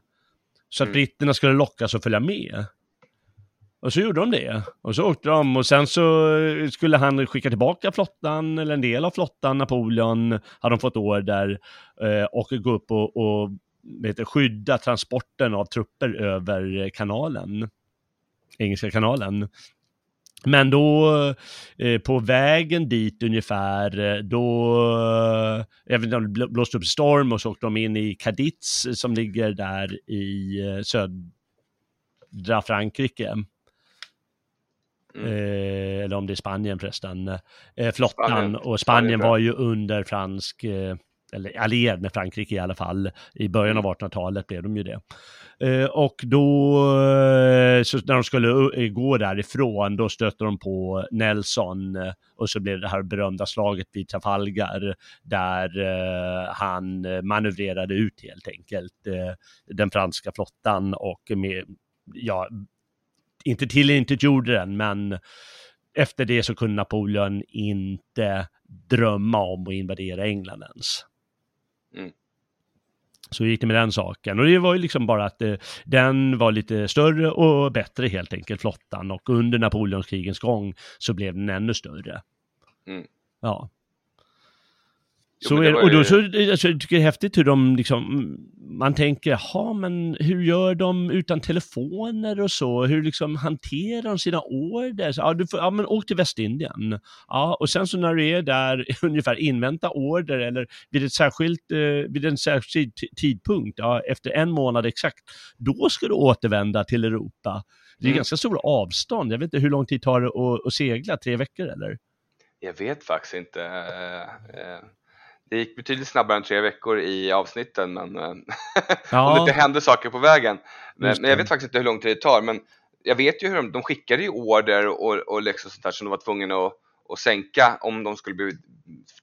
Så att Mm. britterna skulle lockas att följa med. Och så gjorde de det. Och så åkte de och sen så skulle han skicka tillbaka flottan, eller en del av flottan, Napoleon, hade de fått order, eh, och gå upp och, och du, skydda transporten av trupper över kanalen. Engelska kanalen. Men då eh, på vägen dit ungefär, eh, då, eh, jag vet inte om det blåste upp storm och så åkte de in i Cadiz som ligger där i eh, södra Frankrike. Mm. Eh, eller om det är Spanien förresten. Eh, flottan Spanien. och Spanien Spanien, var ju under fransk, eh, eller allierad med Frankrike i alla fall. I början av 1800-talet blev de ju det. Eh, och då, eh, när de skulle uh, gå därifrån, då stötte de på Nelson eh, och så blev det här berömda slaget vid Trafalgar där eh, han eh, manövrerade ut helt enkelt eh, den franska flottan och med, ja, inte till inte gjorde den, men efter det så kunde Napoleon inte drömma om att invadera England ens. Mm. Så gick det med den saken. Och det var ju liksom bara att eh, den var lite större och bättre helt enkelt, flottan. Och under Napoleonskrigens gång så blev den ännu större. Mm. Ja. Jo, Så det är, och då så, alltså, jag tycker det är häftigt hur de liksom, man tänker, ja men hur gör de utan telefoner och så? Hur liksom hanterar de sina order? Så, Ja, du får, ja men åk till Västindien. Ja, och sen så när du är där, ungefär invänta order eller vid, ett särskilt, eh, vid en särskild tidpunkt, ja, efter en månad exakt, då ska du återvända till Europa. Det är Mm. ganska stora avstånd. Jag vet inte hur lång tid tar det att, att segla? Tre veckor eller? Jag vet faktiskt inte. Det gick betydligt snabbare än tre veckor i avsnitten, men eh, om det Ja, inte hände saker på vägen. Men, men jag vet faktiskt inte hur lång tid det tar. Men jag vet ju hur de, de skickade ju order och, och liksom sånt där som de var tvungna att, att sänka om de skulle bli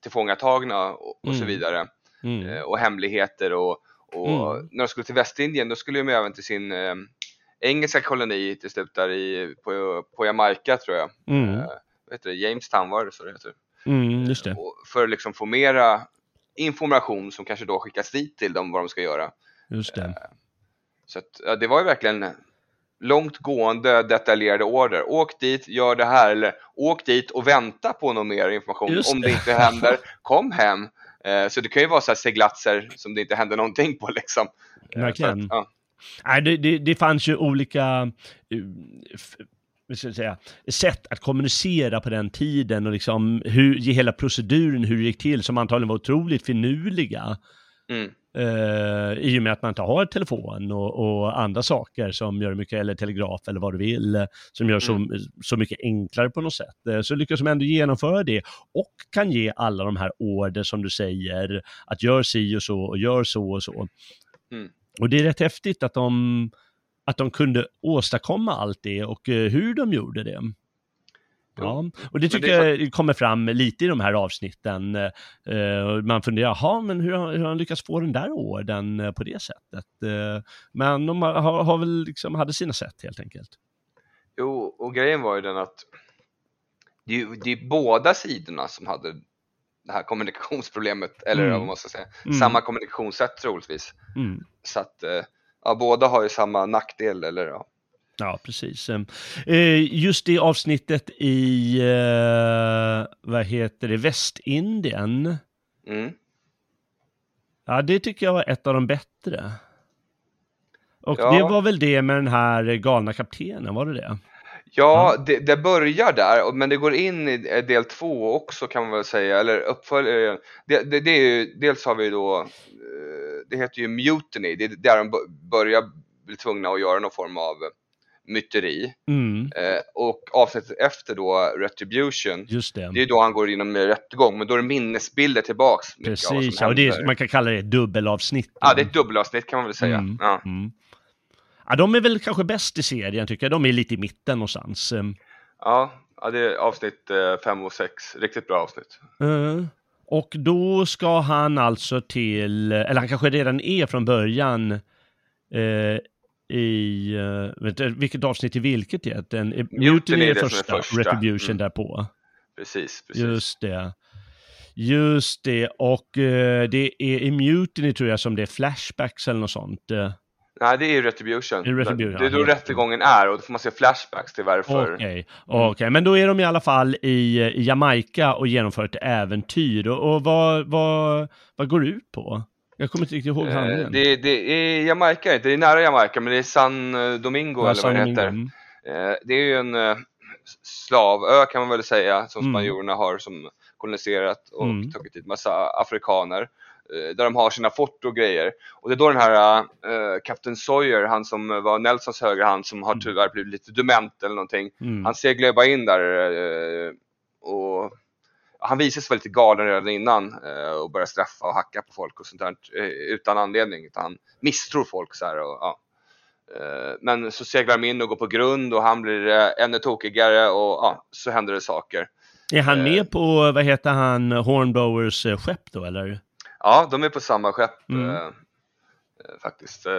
tillfångatagna och, och så Mm. vidare. mm. Eh, Och hemligheter och, och Mm. när de skulle till Västindien då skulle de även till sin eh, engelska koloni till slut där i, på, på Jamaica tror jag. Mm. Eh, vad heter det? Jamestown var det så det heter. Mm, just det. För att liksom få mera information som kanske då skickas dit till dem vad de ska göra. Just det. Så att, ja, det var ju verkligen långt gående detaljerade order. Åk dit, gör det här eller åk dit och vänta på någon mer information. Just Om det det. inte händer, kom hem. Eh, så det kan ju vara så här seglatser som det inte händer någonting på liksom. Eh, Verkligen. att, ja. Nej, det, det, det fanns ju olika eh, ska säga, sätt att kommunicera på den tiden och liksom hur, hela proceduren, hur det gick till, som antagligen var otroligt finurliga. Mm. Eh, I och med att man inte har telefon och, och andra saker som gör mycket, eller telegraf eller vad du vill, som gör så, så mycket enklare på något sätt. Eh, så lyckas de ändå genomföra det och kan ge alla de här order som du säger, att gör si och så och gör så och så. Mm. Och det är rätt häftigt att de, att de kunde åstadkomma allt det och eh, hur de gjorde det. Ja, och det tycker det jag kommer fram lite i de här avsnitten. Eh, man funderar, jaha, men hur, har- hur har han lyckats få den där orden eh, på det sättet? Men de har, har, väl liksom, hade sina sätt helt enkelt. Jo, och grejen var ju den att det är, det är båda sidorna som hade det här kommunikationsproblemet, eller Mm. vad man ska säga, Mm. samma kommunikationssätt troligtvis. Mm. Så att ja, båda har ju samma nackdel, eller ja. Ja, precis. Eh, just det avsnittet i, eh, vad heter det, Västindien. Mm. Ja, det tycker jag var ett av de bättre. Och Ja. det var väl det med den här galna kaptenen, var det det? Ja, Det, det börjar där, men det går in i eh, del två också kan man väl säga, eller uppföljaren. Det, det, det är ju, dels har vi då, eh, det heter ju Mutiny, det är där de bör- börjar bli tvungna att göra någon form av myteri. Mm, Eh, och avsnittet efter då, Retribution, just det. det är då han går igenom rättegång, men då är det minnesbilder tillbaks. Precis, och det är, man kan kalla det dubbelavsnitt. Ja, det är ett dubbelavsnitt kan man väl säga. Mm, Ja. mm. Ja, de är väl kanske bäst i serien tycker jag. De är lite i mitten någonstans. Eh, Ja, ja, det är avsnitt 5 och 6. Riktigt bra avsnitt. Eh, och då ska han alltså till, eller han kanske redan är från början eh, i, uh, vet du, vilket avsnitt i vilket egentligen? Mutiny, är är det som är första, första. Retribution Mm. därpå. Precis, precis. Just det. Just det, och eh, det är i Mutiny tror jag som det är flashbacks eller något sånt. eh. Nej, det är ju Retribution. Det är Retribution, Det är ja, då helt rättegången är och då får man se flashbacks till varför. Okej, okej. men då är de i alla fall i, i Jamaica och genomför ett äventyr. Och, och vad, vad, vad går det ut på? Jag kommer inte riktigt ihåg Eh, handlingen. det, det är Jamaica, det är nära Jamaica, men det är San eh, Domingo Ja, eller vad det heter. Domingo. Eh, Det är ju en slavö kan man väl säga som Mm. spanjorerna har som koloniserat och Mm. tagit hit massa afrikaner. Eh, Där de har sina fort och grejer. Och det är då den här uh, Captain Sawyer, han som var Nelsons högerhand som har Mm. tyvärr blivit lite dement eller någonting. Mm. Han seglar bara in där eh, och han visar sig lite galen redan innan eh, och börjar straffa och hacka på folk och sånt där utan anledning. Utan han misstror folk så här och ja. Men så seglar de in och går på grund och han blir ännu tokigare och ja, så händer det saker. Är han med på, vad heter han, Hornblowers eh, skepp då eller? Ja, de är på samma skepp Mm. eh, eh, faktiskt. Eh,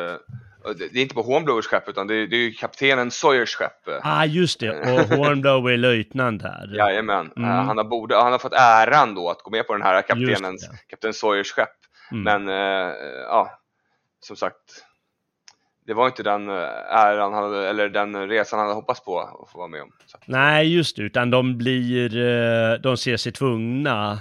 det, är inte på Hornblowers skepp utan det är, det är kaptenen Sawyers skepp. eh. Ah, just det. Och Hornblower är löjtnant här. Jajamän. Mm. Han, har borde, han har fått äran då att gå med på den här kaptenens, kapten Sawyers skepp. Mm. Men eh, ja, som sagt, det var inte den äran hade, eller den resan han hade hoppats på att få vara med om. Så. Nej, just det, utan de blir, de ser sig tvungna,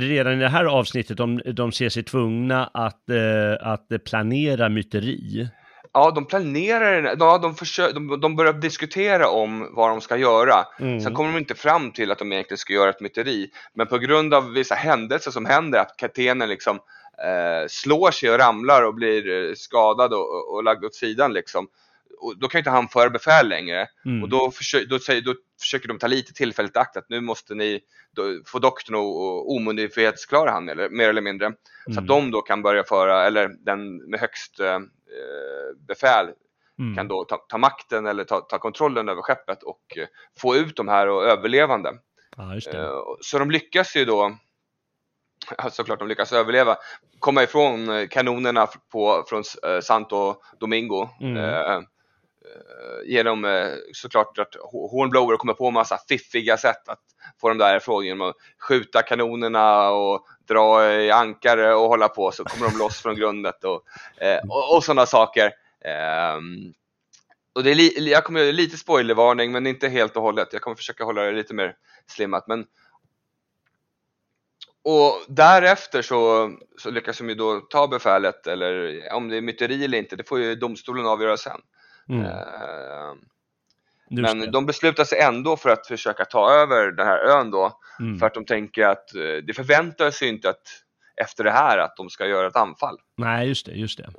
redan i det här avsnittet de, de ser sig tvungna att, eh, att planera myteri? Ja, de planerar, ja, de, försöker, de, de börjar diskutera om vad de ska göra. Mm. Sen kommer de inte fram till att de egentligen ska göra ett myteri. Men på grund av vissa händelser som händer, att kaptenen liksom eh, slår sig och ramlar och blir eh, skadad och, och, och lagd åt sidan liksom. Och då kan inte han föra befäl längre. Mm. Och då, försö då, säger, då försöker de ta lite tillfälligt akt att nu måste ni få doktorn att omyndighetsförklara han, eller, mer eller mindre. Så Mm. att de då kan börja föra, eller den med högst eh, befäl Mm. kan då ta, ta makten eller ta, ta kontrollen över skeppet och eh, få ut de här och överlevande. Ja. Eh, så de lyckas ju då, såklart de lyckas överleva, komma ifrån eh, kanonerna på, från eh, Santo Domingo. Mm. Eh, genom eh, såklart att Hornblower kommer på massa fiffiga sätt att få dem därifrån genom att skjuta kanonerna och dra i ankare och hålla på så kommer de loss från grundet och, eh, och, och sådana saker. Ehm, och det är li, jag kommer göra lite spoilervarning men inte helt och hållet. Jag kommer försöka hålla det lite mer slimmat. Men... Och därefter så, så lyckas de ju då ta befälet eller om det är myteri eller inte, det får ju domstolen avgöra sen. Mm. Just men det. de beslutar sig ändå för att försöka ta över den här ön då. Mm. För att de tänker att eh, det förväntar sig inte att efter det här att de ska göra ett anfall. Nej, just det, just det.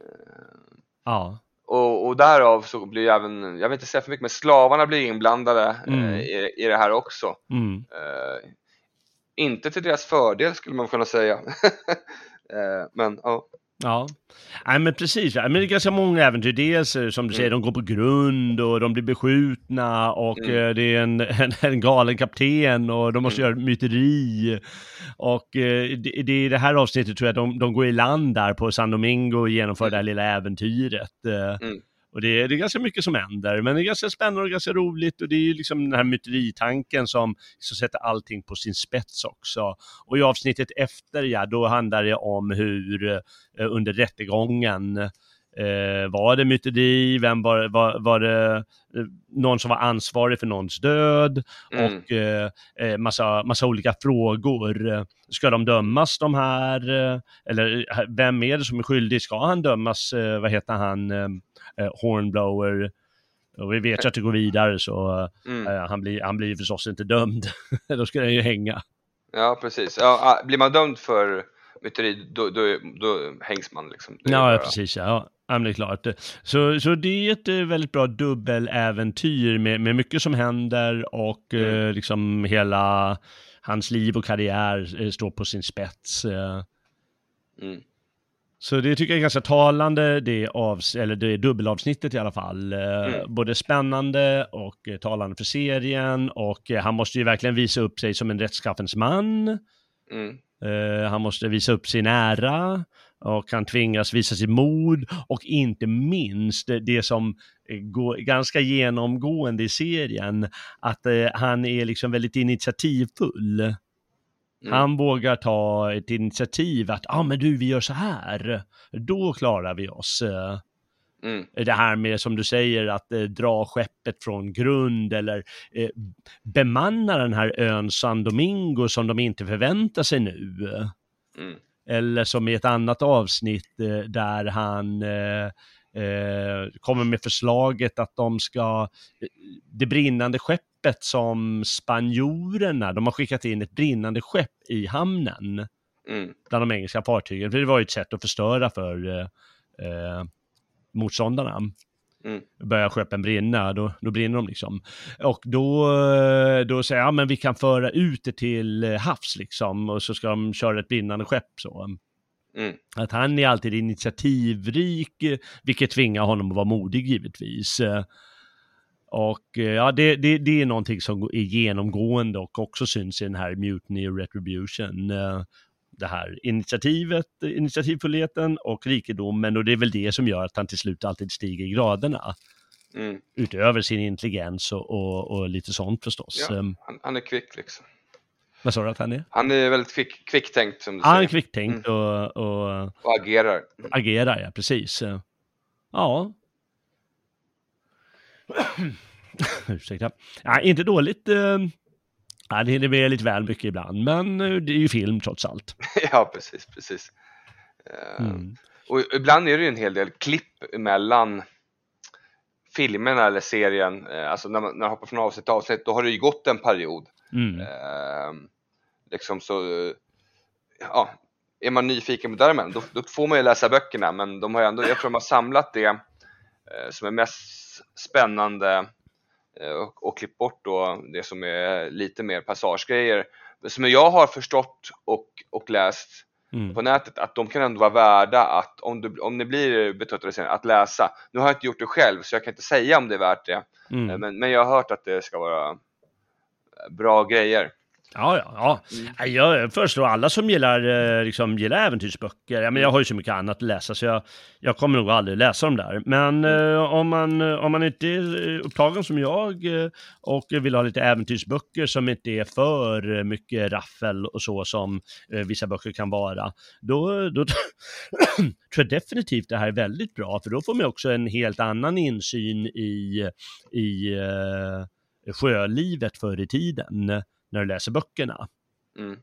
Ja. Och, och därav så blir även, jag vill inte säga för mycket, men slavarna blir inblandade Mm. eh, i, i det här också. Mm. Eh, inte till deras fördel skulle man kunna säga. eh, men ja. Ja, Nej, men precis. Men det är ganska många äventyr. Dels eh, som du säger, de går på grund och de blir beskjutna och Mm. eh, det är en, en, en galen kapten och de måste Mm. göra myteri. Och eh, det, det är det här avsnittet tror jag de, de går i land där på San Domingo och genomför Mm. det här lilla äventyret. Mm. Och det är, det är ganska mycket som händer, men det är ganska spännande och ganska roligt och det är ju liksom den här myteritanken som, som sätter allting på sin spets också. Och i avsnittet efter, ja, då handlar det om hur eh, under rättegången eh, var det myteri, vem var, var, var det eh, någon som var ansvarig för någons död Mm. och eh, eh, massa, massa olika frågor. Ska de dömas de här? Eller eh, vem är det som är skyldig? Ska han dömas? Vad heter han? Eh, eh, Hornblower. Och vi vet ju att det går vidare så Mm. eh, han, blir, han blir förstås inte dömd. Då ska den ju hänga. Ja, precis. Ja, ah, blir man dömd för myteri, då, då, då hängs man liksom. Ja, bara- precis. Ja. Ja, det är klart. Så, så det är ett eh, väldigt bra dubbeläventyr med, med mycket som händer och eh, Mm. liksom hela hans liv och karriär eh, står på sin spets. eh. Mm. Så det tycker jag är ganska talande, det, avs eller det dubbelavsnittet i alla fall. Eh, Mm. Både spännande och eh, talande för serien och eh, han måste ju verkligen visa upp sig som en rättskaffens man. Mm. Han måste visa upp sin ära och han tvingas visa sitt mod och inte minst det, som går ganska genomgående i serien, att han är liksom väldigt initiativfull. Mm. Han vågar ta ett initiativ att, ja ah, men du vi gör så här, då klarar vi oss. Mm. Det här med, som du säger, att eh, dra skeppet från grund eller eh, bemanna den här ön San Domingo som de inte förväntar sig nu. Mm. Eller som i ett annat avsnitt eh, där han eh, eh, kommer med förslaget att de ska, eh, det brinnande skeppet som spanjorerna, de har skickat in ett brinnande skepp i hamnen Mm. bland de engelska fartygen, för det var ju ett sätt att förstöra för eh, eh, motståndarna. Mm. Börjar skeppen brinna, då, då brinner de liksom. Och då, eh, då säger jag, ja men vi kan föra ut det till eh, havs liksom, och så ska de köra ett brinnande skepp så. Mm. Att han är alltid initiativrik, vilket tvingar honom att vara modig givetvis. Och eh, ja, det, det, det är någonting som är genomgående och också syns i den här Mutiny och Retribution. eh, Det här initiativet, initiativfullheten och rikedomen och det är väl det som gör att han till slut alltid stiger i graderna. Mm. Utöver sin intelligens och, och, och lite sånt förstås. Ja, Um, han, han är kvick liksom. vad sa du att han är? Han är väldigt kvick, kvicktänkt som du Ja, han är säger. kvicktänkt och, och Och agerar. Mm. agerar, ja precis. Ja. Ursäkta. Ja, inte dåligt. eh, Ja, det hinner med lite väl mycket ibland, men eh, det är ju film trots allt. ja, precis, precis. Eh, Mm. Och ibland är det ju en hel del klipp mellan filmerna eller serien. Alltså när man, när man hoppar från avsnitt till avsnitt, då har det ju gått en period. Mm. Eh, liksom så, ja, är man nyfiken på Därmen, då, då får man ju läsa böckerna, men de har ju ändå, jag tror de har samlat det eh, som är mest spännande eh, och, och klippt bort då det som är lite mer passagegrejer. Som jag har förstått och, och läst Mm. på nätet att de kan ändå vara värda att om, du, om ni blir betröttade sen, att läsa. Nu har jag inte gjort det själv så jag kan inte säga om det är värt det. Eh, Mm. Men, men jag har hört att det ska vara eh, bra grejer. Ja, ja, ja. Mm. Jag föreslår alla som gillar, eh, liksom, gillar äventyrsböcker, ja, men jag har ju så mycket annat att läsa så jag, jag kommer nog aldrig läsa dem där. Men Mm. eh, om, man, eh, om man inte är eh, upptagen som jag och vill ha lite äventyrsböcker som inte är för mycket raffel och så som eh, vissa böcker kan vara, då, då tror jag definitivt det här är väldigt bra, för då får man också en helt annan insyn i, i eh, sjölivet förr i tiden när du läser böckerna. Mm.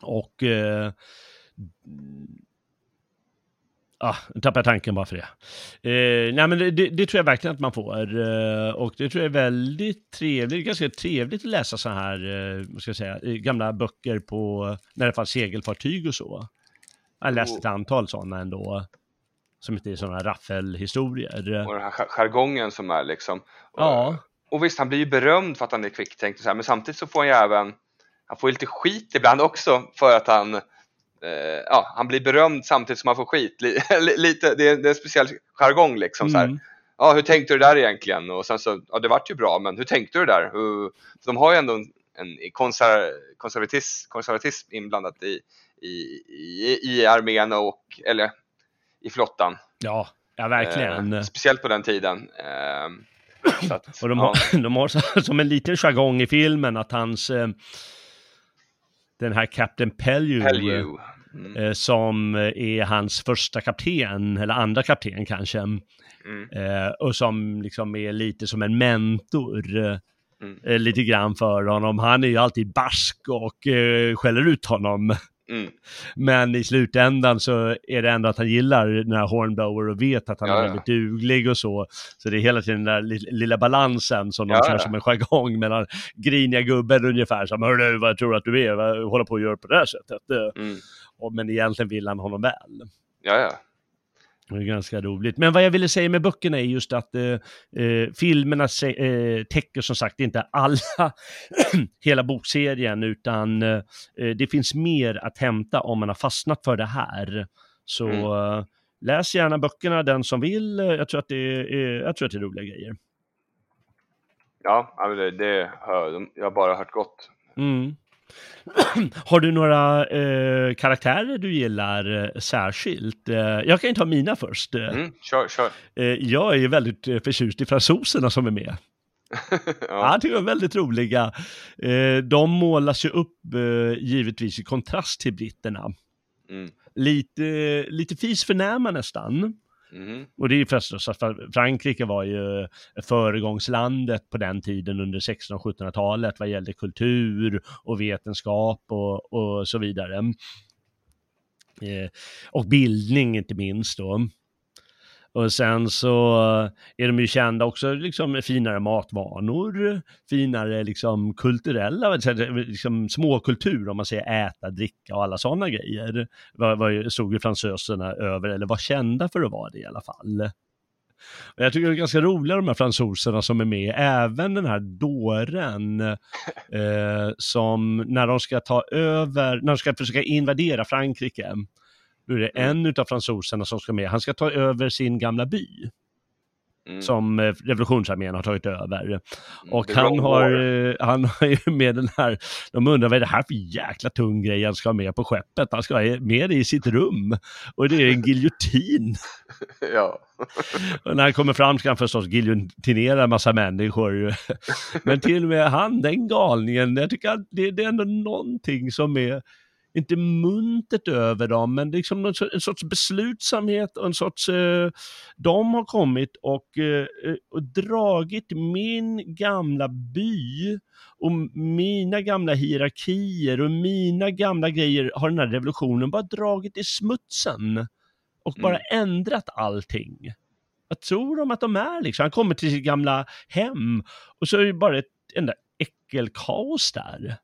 Och... Eh, ah, nu tappade jag tanken bara för det. Eh, nej men det, det, det tror jag verkligen att man får. Eh, och det tror jag är väldigt trevligt, ganska trevligt att läsa så här, eh, vad ska jag säga, eh, gamla böcker på, när det fanns segelfartyg och så. Jag har läst ett antal sådana ändå. Som inte är sådana raffelhistorier. Och den här jar- jargongen som är liksom. Och, Ja. Och visst, han blir ju berömd för att han är kvicktänkt och så här, men samtidigt så får han ju även, han får ju lite skit ibland också för att han, eh, ja, han blir berömd samtidigt som han får skit. Li, li- lite, det är, det är en speciell jargong liksom så här. Mm. Ja, hur tänkte du där egentligen? Och sen så, ja det vart ju bra, men hur tänkte du där? Hur, för de har ju ändå en, en konser, konservatism, konservatism inblandat i, i, i, i armén och, eller i flottan. Ja, ja verkligen. Eh, speciellt på den tiden. Så att, Och de ja, har, de har så, som en liten jargong i filmen att hans, eh, den här Captain Pellew, Pellew. Mm, eh, som är hans första kapten, eller andra kapten kanske, mm, eh, och som liksom är lite som en mentor. eh, Mm. eh, lite grann för honom. Han är ju alltid barsk och eh, skäller ut honom. Mm. Men i slutändan så är det ändå att han gillar den här Hornblower och vet att han Ja, är ja. väldigt duglig och så. Så det är hela tiden den där li- lilla balansen som de Ja, kör ja. som en jargong mellan griniga gubben ungefär som Hörru, vad tror du att du är? Vad håller på att göra på det här sättet? Mm. och- Men egentligen vill han honom väl. Ja, ja. Det är ganska roligt. Men vad jag ville säga med böckerna är just att eh, eh, filmerna eh, täcker som sagt inte alla, hela bokserien, utan eh, det finns mer att hämta om man har fastnat för det här. Så Mm. eh, läs gärna böckerna, den som vill. Eh, Jag tror att det är, jag tror att det är roliga grejer. Ja, det, det hör, jag har bara hört gott. Mm. Har du några eh, karaktärer du gillar eh, särskilt? Eh, jag kan ju ta mina först. Eh, Mm, kör, kör. eh, jag är ju väldigt eh, förtjust i fransoserna som är med. Ja, jag tycker de är väldigt roliga. De målas ju upp givetvis i kontrast till britterna. Mm, Lite, lite fis förnäma nästan. Mm. Och det är ju förstås att Frankrike var ju föregångslandet på den tiden under 1600 och 1700-talet vad gällde kultur och vetenskap och, och så vidare. Eh, och bildning inte minst då. Och sen så är de ju kända också liksom med finare matvanor, finare liksom kulturella, liksom småkultur om man säger äta, dricka och alla sådana grejer. Vad, vad stod ju fransöserna över, eller var kända för att vara det i alla fall. Och jag tycker det är ganska roliga de här fransoserna som är med, även den här dåren eh, som när de ska ta över, när de ska försöka invadera Frankrike, då är det Mm. en av fransoserna som ska med. Han ska ta över sin gamla by Mm. som eh, revolutionsarmén har tagit över. Och The han har, eh, han har ju med den här, de undrar vad är det här för jäkla tung grej han ska ha med på skeppet? Han ska ha med det i sitt rum. Och det är en giljotin. Ja. Och när han kommer fram ska han förstås giljotinera en massa människor. Men till och med han, den galningen, jag tycker att det, det är ändå någonting som är inte muntert över dem, men liksom en sorts, en sorts beslutsamhet och en sorts... Eh, de har kommit och, eh, och dragit min gamla by och mina gamla hierarkier och mina gamla grejer har den här revolutionen bara dragit i smutsen och bara ändrat allting. Vad tror de att de är liksom? Han kommer till sitt gamla hem och så är det bara ett enda äckelkaos där.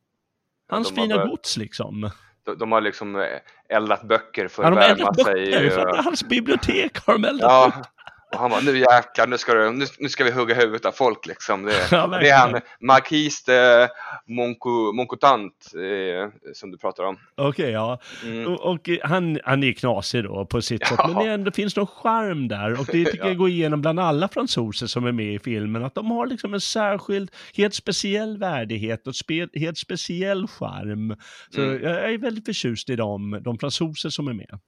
Hans fina bara- gods liksom. De, de har liksom eh, eldat böcker för att värma eldat sig. böcker, för och- att hans bibliotek har de eldat Ja, upp. Och han bara, nu jäklar, nu ska, du, nu, nu ska vi hugga huvudet av folk liksom. Det, Ja, det är han. Marquis de Monco, Moncotant, eh, som du pratar om. Okej, ja. Mm. Och, och han, han är knasig då på sitt sätt, Ja. men det ändå finns någon charm där. Och det tycker Ja. jag går igenom bland alla fransoser som är med i filmen, att de har liksom en särskild, helt speciell värdighet och spe, helt speciell charm. Så Mm. jag är väldigt förtjust i dem, de fransoser som är med.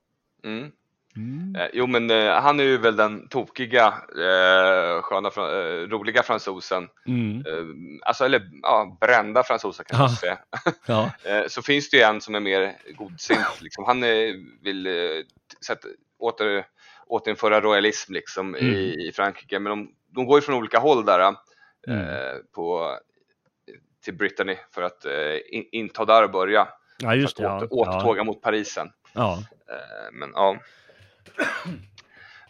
Mm. Mm. Eh, jo men eh, han är ju väl den tokiga, eh, sköna, fran- eh, roliga fransosen. Mm. Eh, alltså eller ja, brända fransoser kan Ja. man säga. Ja. Så finns det ju en som är mer godsint. Liksom. Han vill sätta, åter, återinföra royalism liksom, Mm. i, i Frankrike. Men de, de går ju från olika håll där Mm. på, till Brittany för att in, inta där och börja. ja, just det. för Ja. att åter, återtåga mot Parisen. Ja. Men ja.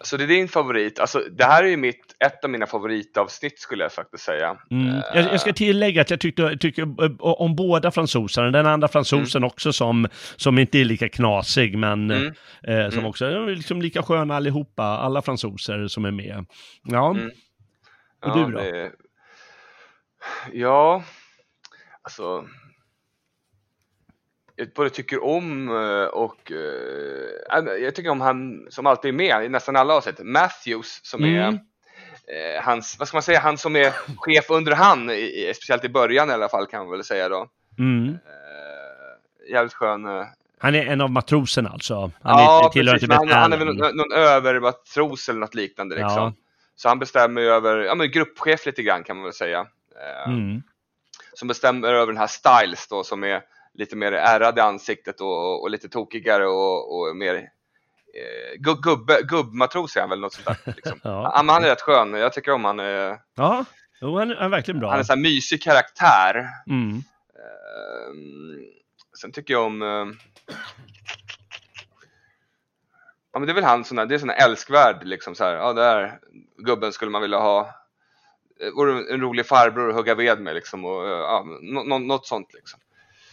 Så det är din favorit. Alltså, det här är ju mitt, ett av mina favoritavsnitt skulle jag faktiskt säga. Mm. Eh, Jag, jag ska tillägga att jag tyckte, tycker eh, om båda fransoserna, den andra fransosen också som, som inte är lika knasig men Mm. eh, som Mm. också är liksom lika sköna allihopa, alla fransoser som är med. Ja, Mm. Och du då? Det... Ja, alltså. Jag både tycker om eh, och eh, jag tycker om han som alltid är med i nästan alla avsnitt. Matthews som är Mm. eh, hans, vad ska man säga, han som är chef under han, i, speciellt i början i alla fall kan man väl säga då. mm. Eh, jävligt skön. eh, han är en av matroserna alltså. Han ja, är, precis. inte Men han, han är väl någon, någon övermatros eller något liknande liksom. Ja. Så han bestämmer över, ja men gruppchef lite grann kan man väl säga. Eh, Mm. som bestämmer över den här Styles då som är lite mer ärrad i ansiktet och, och lite tokigare och, och mer eh, gubbe, gubbmatros är han väl något sånt där. Liksom. Ja. Han, han är rätt skön, jag tycker om han. Eh, Ja, jo, han, är- verkligen bra. han är en sån här mysig karaktär. Mm. Eh, sen tycker jag om eh, Ja men det är väl han där, det är sån här älskvärd liksom så här. Ja där gubben skulle man vilja ha. eh, en rolig farbror att hugga ved med liksom och eh, ja, nå- nå- något sånt liksom.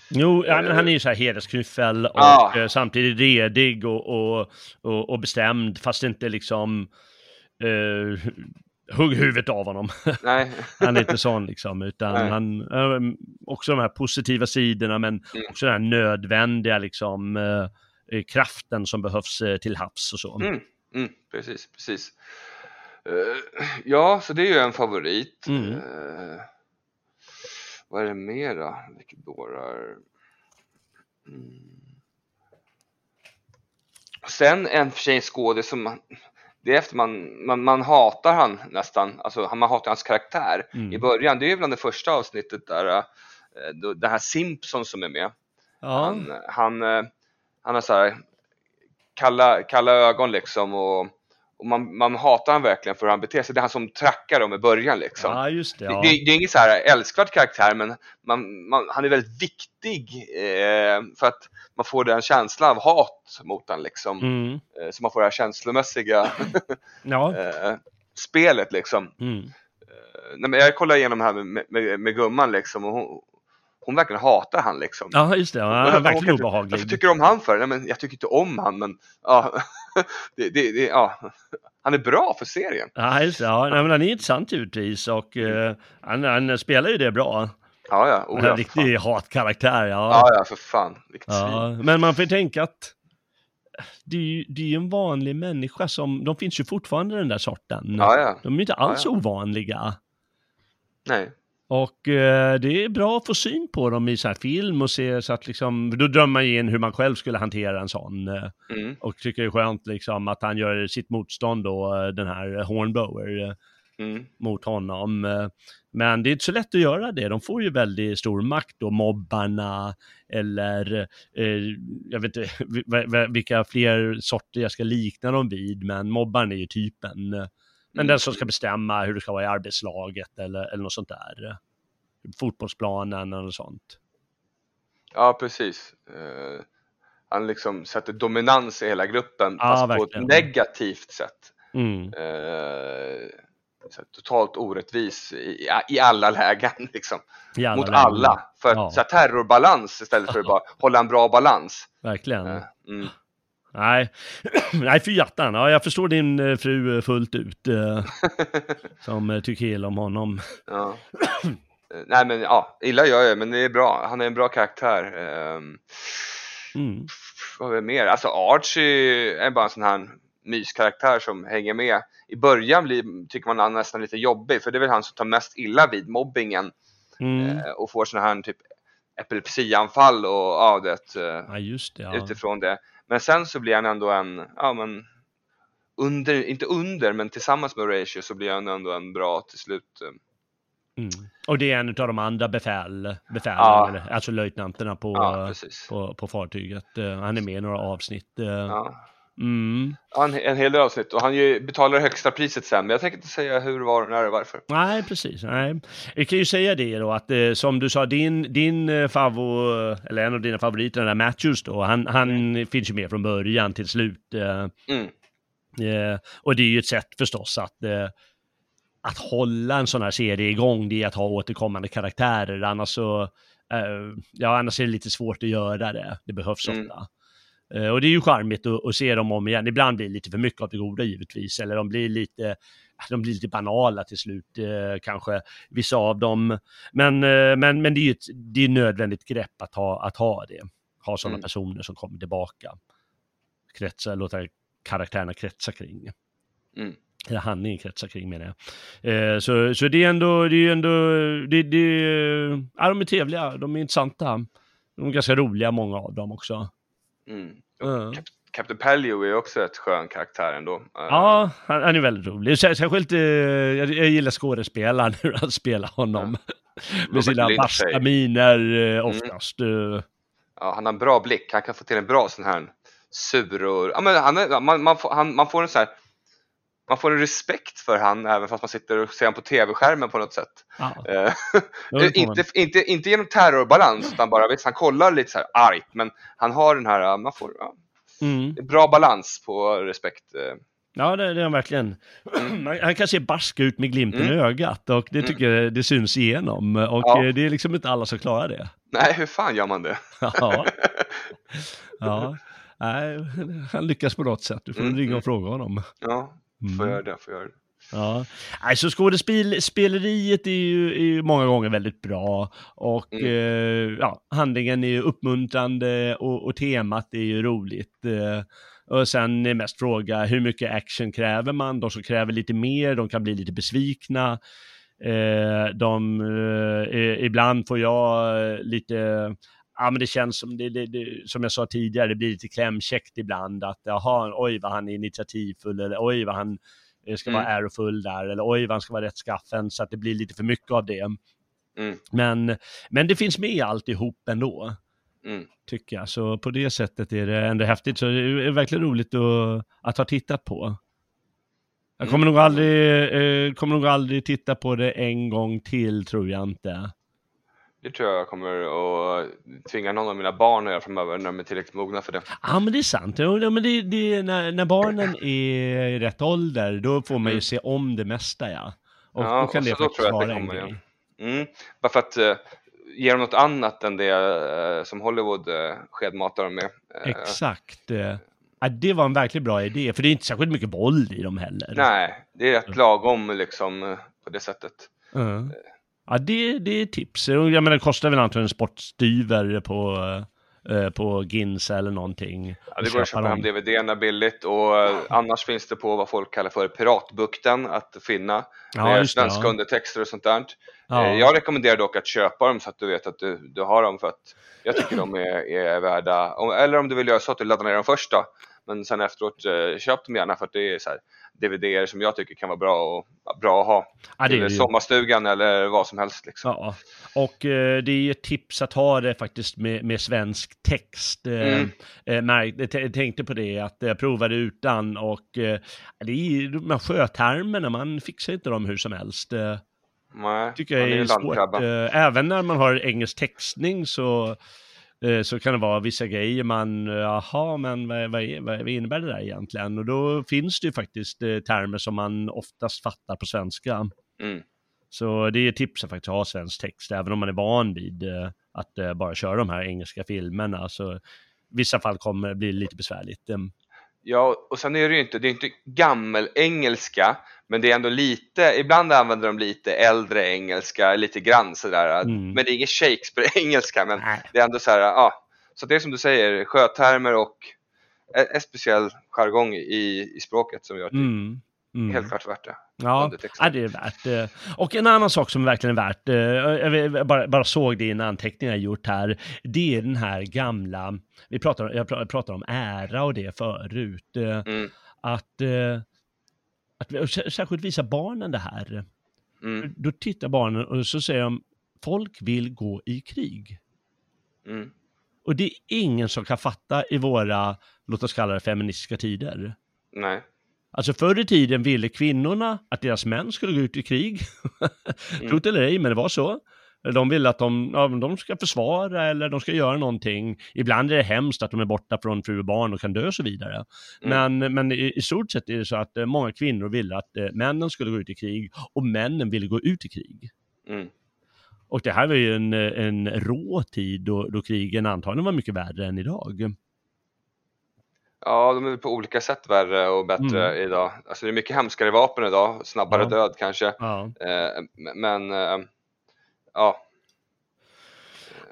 Jo, ja, men han är ju så här hedersknyffel och Ja. eh, samtidigt redig och, och, och, och bestämd, fast inte liksom eh, hugg huvudet av honom. Han är inte sån liksom, utan Nej. han, eh, också de här positiva sidorna, men Mm. också den här nödvändiga liksom, eh, eh, kraften som behövs eh, till havs och så. Mm, mm, precis, precis. Eh, ja, så det är ju en favorit. Eh, vad är det mer då? Vilket dårar? Mm. Sen en för sig en skådis som man, det är efter man, man, man hatar han nästan, alltså man hatar hans karaktär Mm. i början. Det är ju bland det första avsnittet där, eh, då, den här Simpson som är med. Ja, Han, han, eh, han har så här kalla, kalla ögon liksom och, och man, man hatar han verkligen för hur han beter sig. Det är han som trackar dem i början liksom. Ja, just det. Ja. Det, det, det är ingen så här älskvärd karaktär men man, man, han är väldigt viktig eh, för att man får den känslan av hat mot honom liksom. Mm. Eh, så man får det här känslomässiga Ja. eh, spelet liksom. Mm. Eh, nej, men jag kollade igenom det här med, med, med gumman liksom och hon, hon verkligen hatar han liksom. ja, just det. Ja, han är verkligen obehaglig. Varför tycker du om han för? Nej, men jag tycker inte om han men ja, det, det, det, ja. han är bra för serien. Ja, just det. Ja, nej, men han är intressant givetvis och eh, han, han spelar ju det bra. Ja, ja. Oh, en ja, för riktig fan. hatkaraktär, ja. ja, ja, för fan. Vilket svin. Ja, men man får tänka att det är ju det är ju en vanlig människa som, de finns ju fortfarande den där sorten. Ja, ja. De är ju inte alls Ja, ovanliga. Nej. Och eh, det är bra att få syn på dem i så här film och se så att liksom, då drömmer man ju in hur man själv skulle hantera en sån. Eh, Mm. och tycker det är skönt liksom att han gör sitt motstånd då, eh, den här Hornblower, eh, Mm. mot honom. Men det är inte så lätt att göra det. De får ju väldigt stor makt då, mobbarna eller jag vet inte vi- vi- vilka fler sorter jag ska likna dem vid, men mobbaren är ju typen. Men Mm. den som ska bestämma hur det ska vara i arbetslaget eller, eller något sånt där. Fotbollsplanen eller något sånt. Ja, precis. Eh, han liksom sätter dominans i hela gruppen Ja, fast på verkligen. ett negativt sätt. Mm. Här, totalt orättvis i, i alla lägen liksom. I alla Mot lägen. alla. För Ja. så här, terrorbalans istället för att bara hålla en bra balans. Verkligen. Eh, mm. Nej, nej fy hjärtan. Ja, jag förstår din eh, fru fullt ut. Eh, som eh, tycker illa om honom. Ja. Eh, Nej men ja, illa gör jag men det är bra. Han är en bra karaktär. Ehm, Mm. vad är det mer? Alltså Archie är bara en sån här myskaraktär som hänger med. I början blir, tycker man han nästan lite jobbig för det är väl han som tar mest illa vid mobbingen Mm. eh, och får sån här typ epilepsianfall och ja, det, Ja, just det. Ja. utifrån det. Men sen så blir han ändå en, ja men under, inte under men tillsammans med Horatio så blir han ändå en bra till slut. eh, Mm. Och det är en av de andra befäl, befälen, Ja. eller, alltså löjtnanterna på, Ja, på, på fartyget. Eh, Han är med i några avsnitt. eh. Ja. Mm. Ja, en, hel del avsnitt och han ju betalar högsta priset sen men jag tänker inte säga hur, var, när och varför. Nej, precis. Nej. Jag kan ju säga det då att eh, som du sa, din, din eh, favvo, eller en av dina favoriter, den där Matthews då, han, han finns ju med från början till slut. Eh, Mm. Eh, och det är ju ett sätt förstås att, eh, att hålla en sån här serie igång, det är att ha återkommande karaktärer, annars så, eh, ja annars är det lite svårt att göra det, det behövs Mm. ofta. Eh, och det är ju charmigt att, att se dem om igen, ibland blir det lite för mycket av det goda givetvis, eller de blir lite, de blir lite banala till slut, eh, kanske vissa av dem. Men, eh, men, men det är ju ett, det är nödvändigt grepp att ha, att ha det, ha sådana Mm. personer som kommer tillbaka. Kretsa, låta karaktärerna kretsa kring. Mm. Eller handlingen kretsar kring menar jag. Så, så det är ändå, det är ändå, det, det, ja, de är trevliga, de är intressanta. De är ganska roliga många av dem också. Mm. Ja. Cap- Captain Pellew är också ett skön karaktär ändå. Eh, Ja, han, han är väldigt rolig. Sär- Särskilt, eh, jag, jag gillar skådespelaren, hur han spelar honom. Med Robert sina säger- miner eh, oftast. eh. Ja, han har en bra blick. Han kan få till en bra sån här sur och... Ja, men han man, man, får, han, man får en så här... Man får en respekt för han även fast man sitter och ser han på tv-skärmen på något sätt. Man. inte, inte, inte genom terrorbalans utan bara visst, han kollar lite så här argt men han har den här, man får ja, Mm. en bra balans på respekt. eh. Ja, det, det är han verkligen. Han, han kan se barsk ut med glimten i Mm. ögat och det tycker jag det syns igenom. Och Ja. eh, det är liksom inte alla som klarar det. Nej, hur fan gör man det? Ja. ja. Nej, han lyckas på något sätt. Du får Mm, ringa mm. och fråga honom. Ja, får Mm. göra det, får göra det. Ja. Nej, så skådespeleriet är ju, är ju många gånger väldigt bra och Mm. eh, ja, handlingen är ju uppmuntrande och, och temat är ju roligt. Eh, och sen är mest fråga hur mycket action kräver man? De som kräver lite mer, de kan bli lite besvikna. Eh, de, eh, ibland får jag lite, ja men det känns som, det, det, det, som jag sa tidigare, det blir lite klämkäckt ibland att jaha, oj vad han är initiativfull eller oj vad han eh, ska vara Mm. ärofull där eller oj vad han ska vara rättskaffen så att det blir lite för mycket av det. Mm, Men, men det finns med alltihop ändå, mm. tycker jag. Så på det sättet är det ändå häftigt. Så det är verkligen roligt att, att ha tittat på. Jag kommer nog aldrig, eh, kommer nog aldrig titta på det en gång till, tror jag inte. Det tror jag kommer att tvinga någon av mina barn att göra framöver när de är tillräckligt mogna för det. Ja, men det är sant. Ja, men det, det, när, när barnen är i rätt ålder, då får man ju Mm. se om det mesta, ja. Och Ja, då kan det faktiskt vara en kommer, ja. grej. Mm. Bara för att eh, ge dem något annat än det eh, som Hollywood uh, skedmatar dem med. Eh, Exakt. Ja, det var en verkligen bra idé, för det är inte särskilt mycket våld i dem heller. Nej, det är rätt lagom liksom på det sättet. Ja. Ja, det, det är tips. Jag menar, det kostar väl antagligen en sportstyver på, eh, på Ginza eller någonting. Ja, det går att köpa hem DVD-erna billigt och eh, annars finns det på vad folk kallar för Piratbukten att finna. Ja, med svenska ja. undertexter och sånt där. Ja. Eh, Jag rekommenderar dock att köpa dem så att du vet att du, du har dem för att jag tycker de är, är värda, eller om du vill göra så att du laddar ner dem först då. Men sen efteråt, eh, köp dem gärna för att det är så här DVD-er som jag tycker kan vara bra, och, bra att ha. Ja, det är Till sommarstugan eller vad som helst liksom. Ja, och eh, det är ju ett tips att ha det faktiskt med, med svensk text. Eh, Mm. eh, jag tänkte på det, att jag provade utan och eh, det är ju de här sjötermerna, man fixar inte dem hur som helst. Nej, tycker jag är, ju svårt. även när man har engelsk textning så, så kan det vara vissa grejer man, eh, jaha, men vad, vad, är, vad, innebär det där egentligen? Och då finns det ju faktiskt eh, termer som man oftast fattar på svenska. Mm. Så det är tips att faktiskt ha svensk text, även om man är van vid eh, att eh, bara köra de här engelska filmerna. Så i vissa fall kommer det bli lite besvärligt. Ja, och sen är det ju inte, det är inte gammel-engelska, men det är ändå lite, ibland använder de lite äldre engelska, lite grann sådär. Mm. Men det är inget Shakespeare-engelska, men Nej. det är ändå så här, ja. Så det är som du säger, sjötermer och en, en speciell jargong i, i språket som gör att det Mm. Mm. helt klart värt det. Ja, ja, det är värt det. Och en annan sak som verkligen är värt, eh, jag bara, bara såg det i en anteckning jag gjort här, det är den här gamla, vi pratar, jag pra- pratar om ära och det förut, eh, Mm, att, eh, att särskilt visa barnen det här. mm, Då tittar barnen och så säger de, folk vill gå i krig. mm. Och det är ingen som kan fatta i våra, låt oss kalla det feministiska tider. Nej. Alltså förr i tiden ville kvinnorna att deras män skulle gå ut i krig. Mm. Tro det eller ej, men det var så. De ville att de, ja, de ska försvara eller de ska göra någonting. Ibland är det hemskt att de är borta från fru och barn och kan dö och så vidare. Mm. Men, men i, i stort sett är det så att eh, många kvinnor ville att eh, männen skulle gå ut i krig och männen ville gå ut i krig. Mm. Och det här var ju en, eh, en rå tid då, då krigen antagligen var mycket värre än idag. Ja, de är på olika sätt värre och bättre idag. Alltså det är mycket hemskare vapen idag, snabbare Mm. Ja. död kanske. Ja. Eh, men, eh, ja.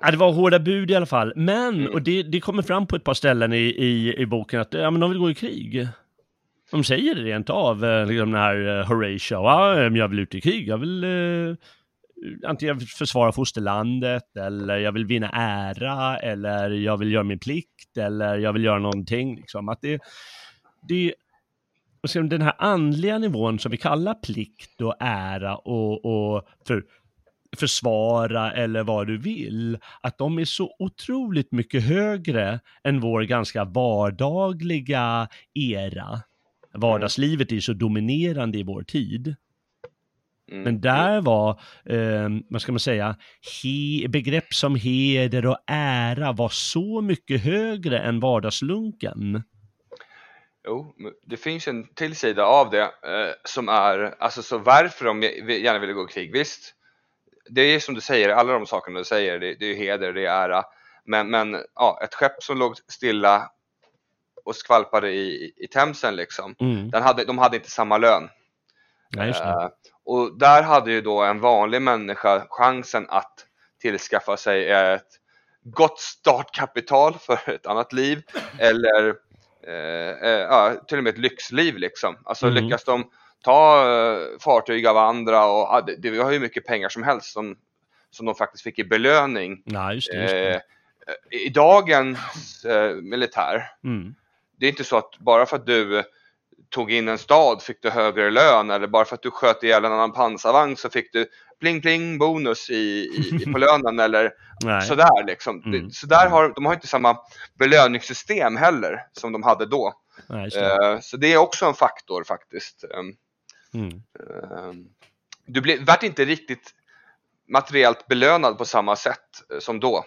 Ja, det var hårda bud i alla fall. Men, Mm. och det, det kommer fram på ett par ställen i, i, i boken att ja, men de vill gå i krig. De säger det rent av, eh, liksom den här eh, Horatio. Ja, jag vill ut i krig. Jag vill eh, antingen jag vill försvara fosterlandet eller jag vill vinna ära eller jag vill göra min plikt eller jag vill göra någonting. Liksom. Att det, det, och sen den här andliga nivån som vi kallar plikt och ära och, och för, försvara eller vad du vill, att de är så otroligt mycket högre än vår ganska vardagliga era. Vardagslivet är så dominerande i vår tid. Mm. Men där var, eh, vad ska man säga, he, begrepp som heder och ära var så mycket högre än vardagslunken. Jo, det finns en till sida av det eh, som är, alltså så varför de gärna ville gå i krig, visst. Det är som du säger, alla de sakerna du säger, det, det är heder, det är ära. Men, men ja, ett skepp som låg stilla och skvalpade i, i Themsen liksom, Mm. den hade, de hade inte samma lön. Ja, just det. Eh, och där hade ju då en vanlig människa chansen att tillskaffa sig ett gott startkapital för ett annat liv eller eh, eh, till och med ett lyxliv liksom. Alltså Mm. lyckas de ta eh, fartyg av andra och ja, det, det var hur mycket pengar som helst som, som de faktiskt fick i belöning. Ja, just det. Just Eh, det. I dagens eh, militär Mm. det är inte så att bara för att du tog in en stad fick du högre lön eller bara för att du sköt ihjäl en annan pansarvagn så fick du pling pling bonus i, i, på lönen eller Nej. sådär liksom. Mm. Så där har, de har inte samma belöningssystem heller som de hade då. Nej. Eh, så det är också en faktor faktiskt. Um, Mm. Ehm, Du blev, vart inte riktigt materiellt belönad på samma sätt eh, som då.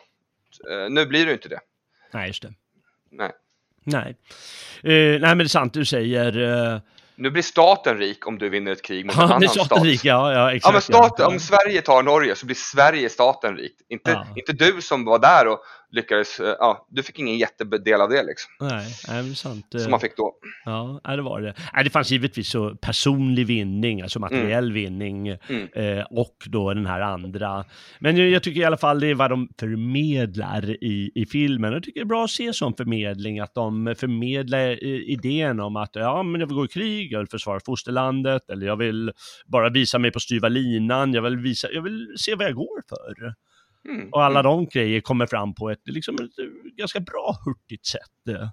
Eh, Nu blir du inte det. Nej, just det. Nej. Nej. Eh, nej, men det är sant du säger. Eh, nu blir staten rik om du vinner ett krig mot en ja, annan stat. rik, ja, ja, exakt. Ja men staten, om Sverige tar Norge så blir Sverige staten rik. Inte, Ja. inte du som var där och lyckades, eh, ja, du fick ingen jättedel av det liksom. Nej, nej, det är sant. Som man fick då. Ja, det var det. Nej, det fanns givetvis så personlig vinning, alltså materiell vinning Mm. eh, och då den här andra. Men jag, tycker i alla fall det är vad de förmedlar i, i filmen. Jag tycker det är bra att se som förmedling, att de förmedlar eh, idén om att ja, men jag vill gå krig, jag vill försvara fosterlandet, eller jag vill bara visa mig på styva linan, jag vill, visa, jag vill se vad jag går för. Mm. Och alla de grejer kommer fram på ett, liksom, ett eh, ganska bra, hurtigt sätt.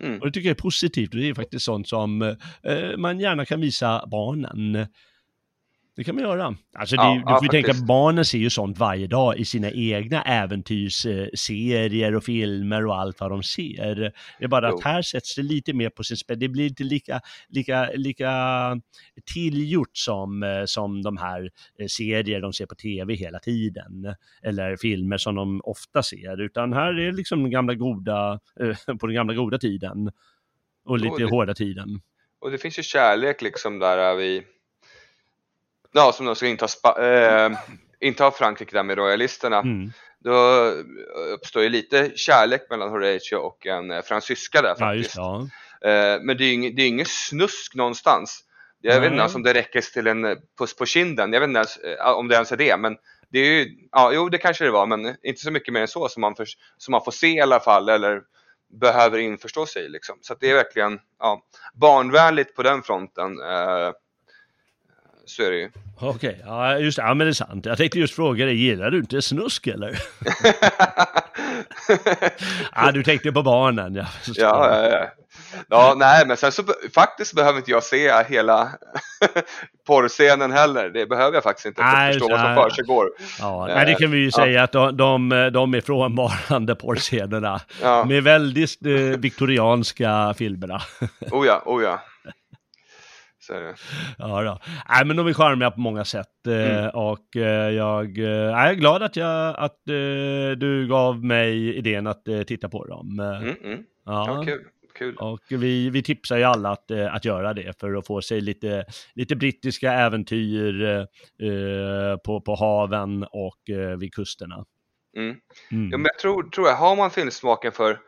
Mm. Och det tycker jag är positivt det är faktiskt sånt som eh, man gärna kan visa barnen. Det kan man göra. Alltså det, Ja, du får ja, ju tänka, barnen ser ju sånt varje dag i sina egna äventyrsserier och filmer och allt vad de ser. Det är bara Jo. att här sätts det lite mer på sin spets. Det blir inte lika, lika, lika tillgjort som, eh, som de här eh, serier de ser på tv hela tiden. Eller filmer som de ofta ser. Utan här är liksom den gamla goda, eh, på den gamla goda tiden. Och lite det- hårda tiden. Och det finns ju kärlek liksom där vi, ja som de ska inta, spa, eh, inta Frankrike där med royalisterna. Mm. Då uppstår ju lite kärlek mellan Horatio och en eh, fransyska där Ja, faktiskt. det. Ja. Eh, men det är ju det är ingen snusk någonstans. Jag vet Nej. inte ens om det räcker till en eh, puss på kinden. Jag vet inte ens om det ens är det. Men det är ju, ja, jo det kanske det var, men inte så mycket mer än så som man, för, som man får se i alla fall eller behöver införstå sig liksom. Så att det är verkligen ja, barnvänligt på den fronten. Eh, så är det ju. Okej, ja just det. Ja men det är sant. Jag tänkte just fråga dig, gillar du inte snusk eller? Ja, du tänkte på barnen. Ja, Ja, ja, ja. nej, men sen så faktiskt behöver inte jag se hela porrscenen heller. Det behöver jag faktiskt inte för Nej, att förstå vad som nej. försiggår. Ja, nej, det kan vi ju Ja. säga att de, de, de är frånvarande porrscenerna. Ja, Med väldigt eh, viktorianska filmerna. oh ja, oh ja. Så är det. Ja, då. Nej, men de är charmiga på många sätt. eh, Mm. Och eh, jag, eh, jag är glad att, jag, att du gav mig idén att titta på dem. Mm, mm. Ja. Ja, kul. kul. Och vi, vi tipsar ju alla att, att göra det för att få sig lite, lite brittiska äventyr eh, på, på haven och eh, vid kusterna. Mm. Mm. Ja, men jag tror, tror jag, har man filmsmaken för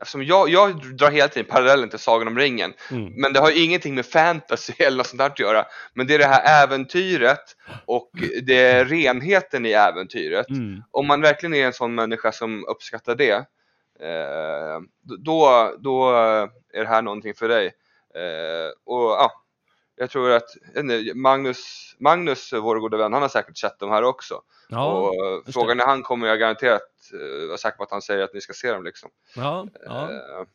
Eftersom jag, jag drar hela tiden parallellen till Sagan om ringen, Mm. men det har ju ingenting med fantasy eller något sånt där att göra. Men det är det här äventyret och det är renheten i äventyret. Mm. Om man verkligen är en sån människa som uppskattar det, eh, då, då är det här någonting för dig. Eh, och ja, jag tror att inte, Magnus, Magnus, vår goda vän, han har säkert sett de här också. Ja, och frågan när han kommer jag garanterat uh, vara säker på att han säger att ni ska se dem liksom. ja, ja. Eh,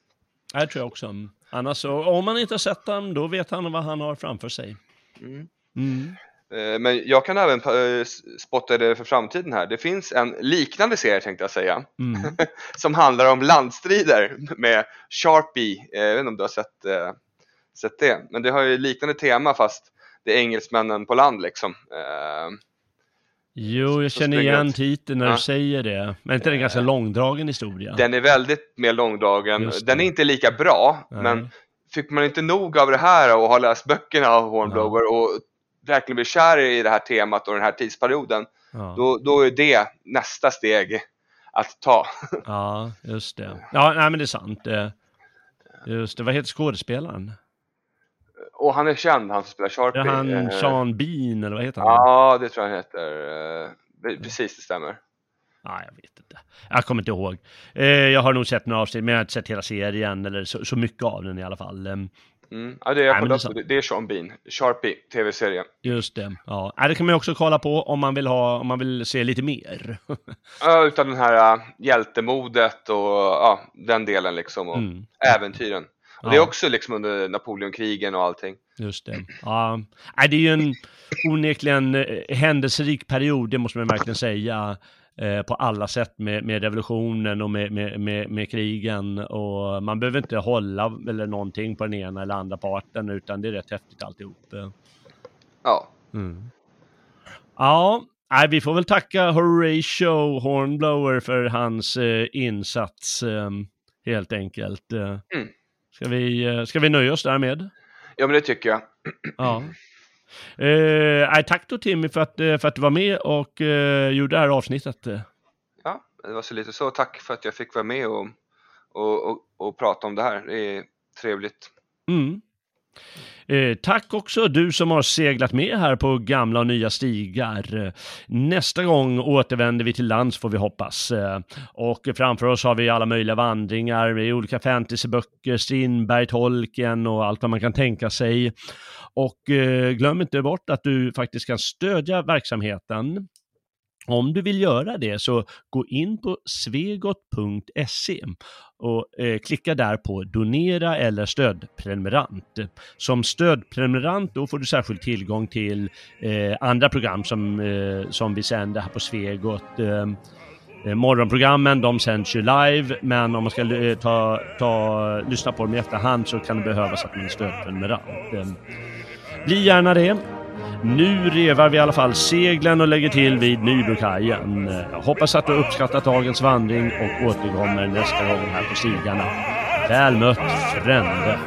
det tror jag också. Annars så, om man inte har sett dem, då vet han vad han har framför sig. mm. Mm. Eh, Men jag kan även eh, s- spotta det för framtiden här. Det finns en liknande serie tänkte jag säga. Mm. Som handlar om landstrider med Sharpie. Eh, Jag vet inte om du har sett, eh, sett det. Men det har ju liknande tema fast det är engelsmännen på land liksom. Eh, Jo, jag Så känner igen titeln när Ja. du säger det. Men inte det en ganska långdragen historia? Den är väldigt mer långdragen. Den är inte lika bra. Nej. Men fick man inte nog av det här och har läst böckerna av Hornblower och verkligen blir kär i det här temat och den här tidsperioden. ja. Då, då är det nästa steg att ta. ja, just det. Ja, nej men det är sant. Eh, Just det, vad heter skådespelaren? Och han är känd, han som spelar Sharpie. är han Eh, Sean Bean eller vad heter han? Ja, det tror jag han heter. Eh, det- Precis, det stämmer. Ja, jag vet inte. Jag kommer inte ihåg. Eh, jag har nog sett några avsnitt, men jag har inte sett hela serien eller så, så mycket av den i alla fall. Em, Mm. Ja, det är Nej, jag det är. Det, är Sean Bean. Sharpie, tv-serie. Just det. Ja, Nej, det kan man också kolla på om man vill ha, om man vill se lite mer. Ja, utan den här uh, hjältemodet och ja, den delen liksom. Och Mm. äventyren. Och det är Ja. också liksom under Napoleonkrigen och allting. Just det. Ja, det är ju en onekligen eh, händelserik period, det måste man verkligen säga. eh, på alla sätt med, med revolutionen och med, med, med, krigen och man behöver inte hålla eller någonting på den ena eller andra parten utan det är rätt häftigt alltihop. Ja. Mm. Ja, nej, vi får väl tacka Horatio Hornblower för hans eh, insats eh, helt enkelt. Mm. Ska, vi, eh, ska vi nöja oss därmed? ja, men det tycker jag. Ja. Eh, tack då Timmy för att, eh, för att du var med och eh, gjorde det här avsnittet. Ja, det var så lite så. Tack för att jag fick vara med och, och, och, och prata om det här. Det är trevligt. Mm. Eh, tack också du som har seglat med här på gamla och nya stigar. Nästa gång återvänder vi till lands får vi hoppas. Eh, och framför oss har vi alla möjliga vandringar med olika fantasyböcker, Strindberg, Tolkien och allt vad man kan tänka sig. Och eh, glöm inte bort att du faktiskt kan stödja verksamheten om du vill göra det så gå in på svegot.se och eh, klicka där på donera eller stödprenumerant. Som stödprenumerant då får du särskild tillgång till eh, andra program som, eh, som vi sänder här på Svegot. Eh, eh morgonprogrammen de sänds ju live men om man ska eh, ta, ta, lyssna på dem i efterhand så kan det behövas att man är stödprenumerant. Eh, bli gärna det. Nu revar vi i alla fall seglen och lägger till vid Nybrokajen. Jag hoppas att du uppskattat dagens vandring och återkommer nästa gång här på stigarna. Väl mött, frände.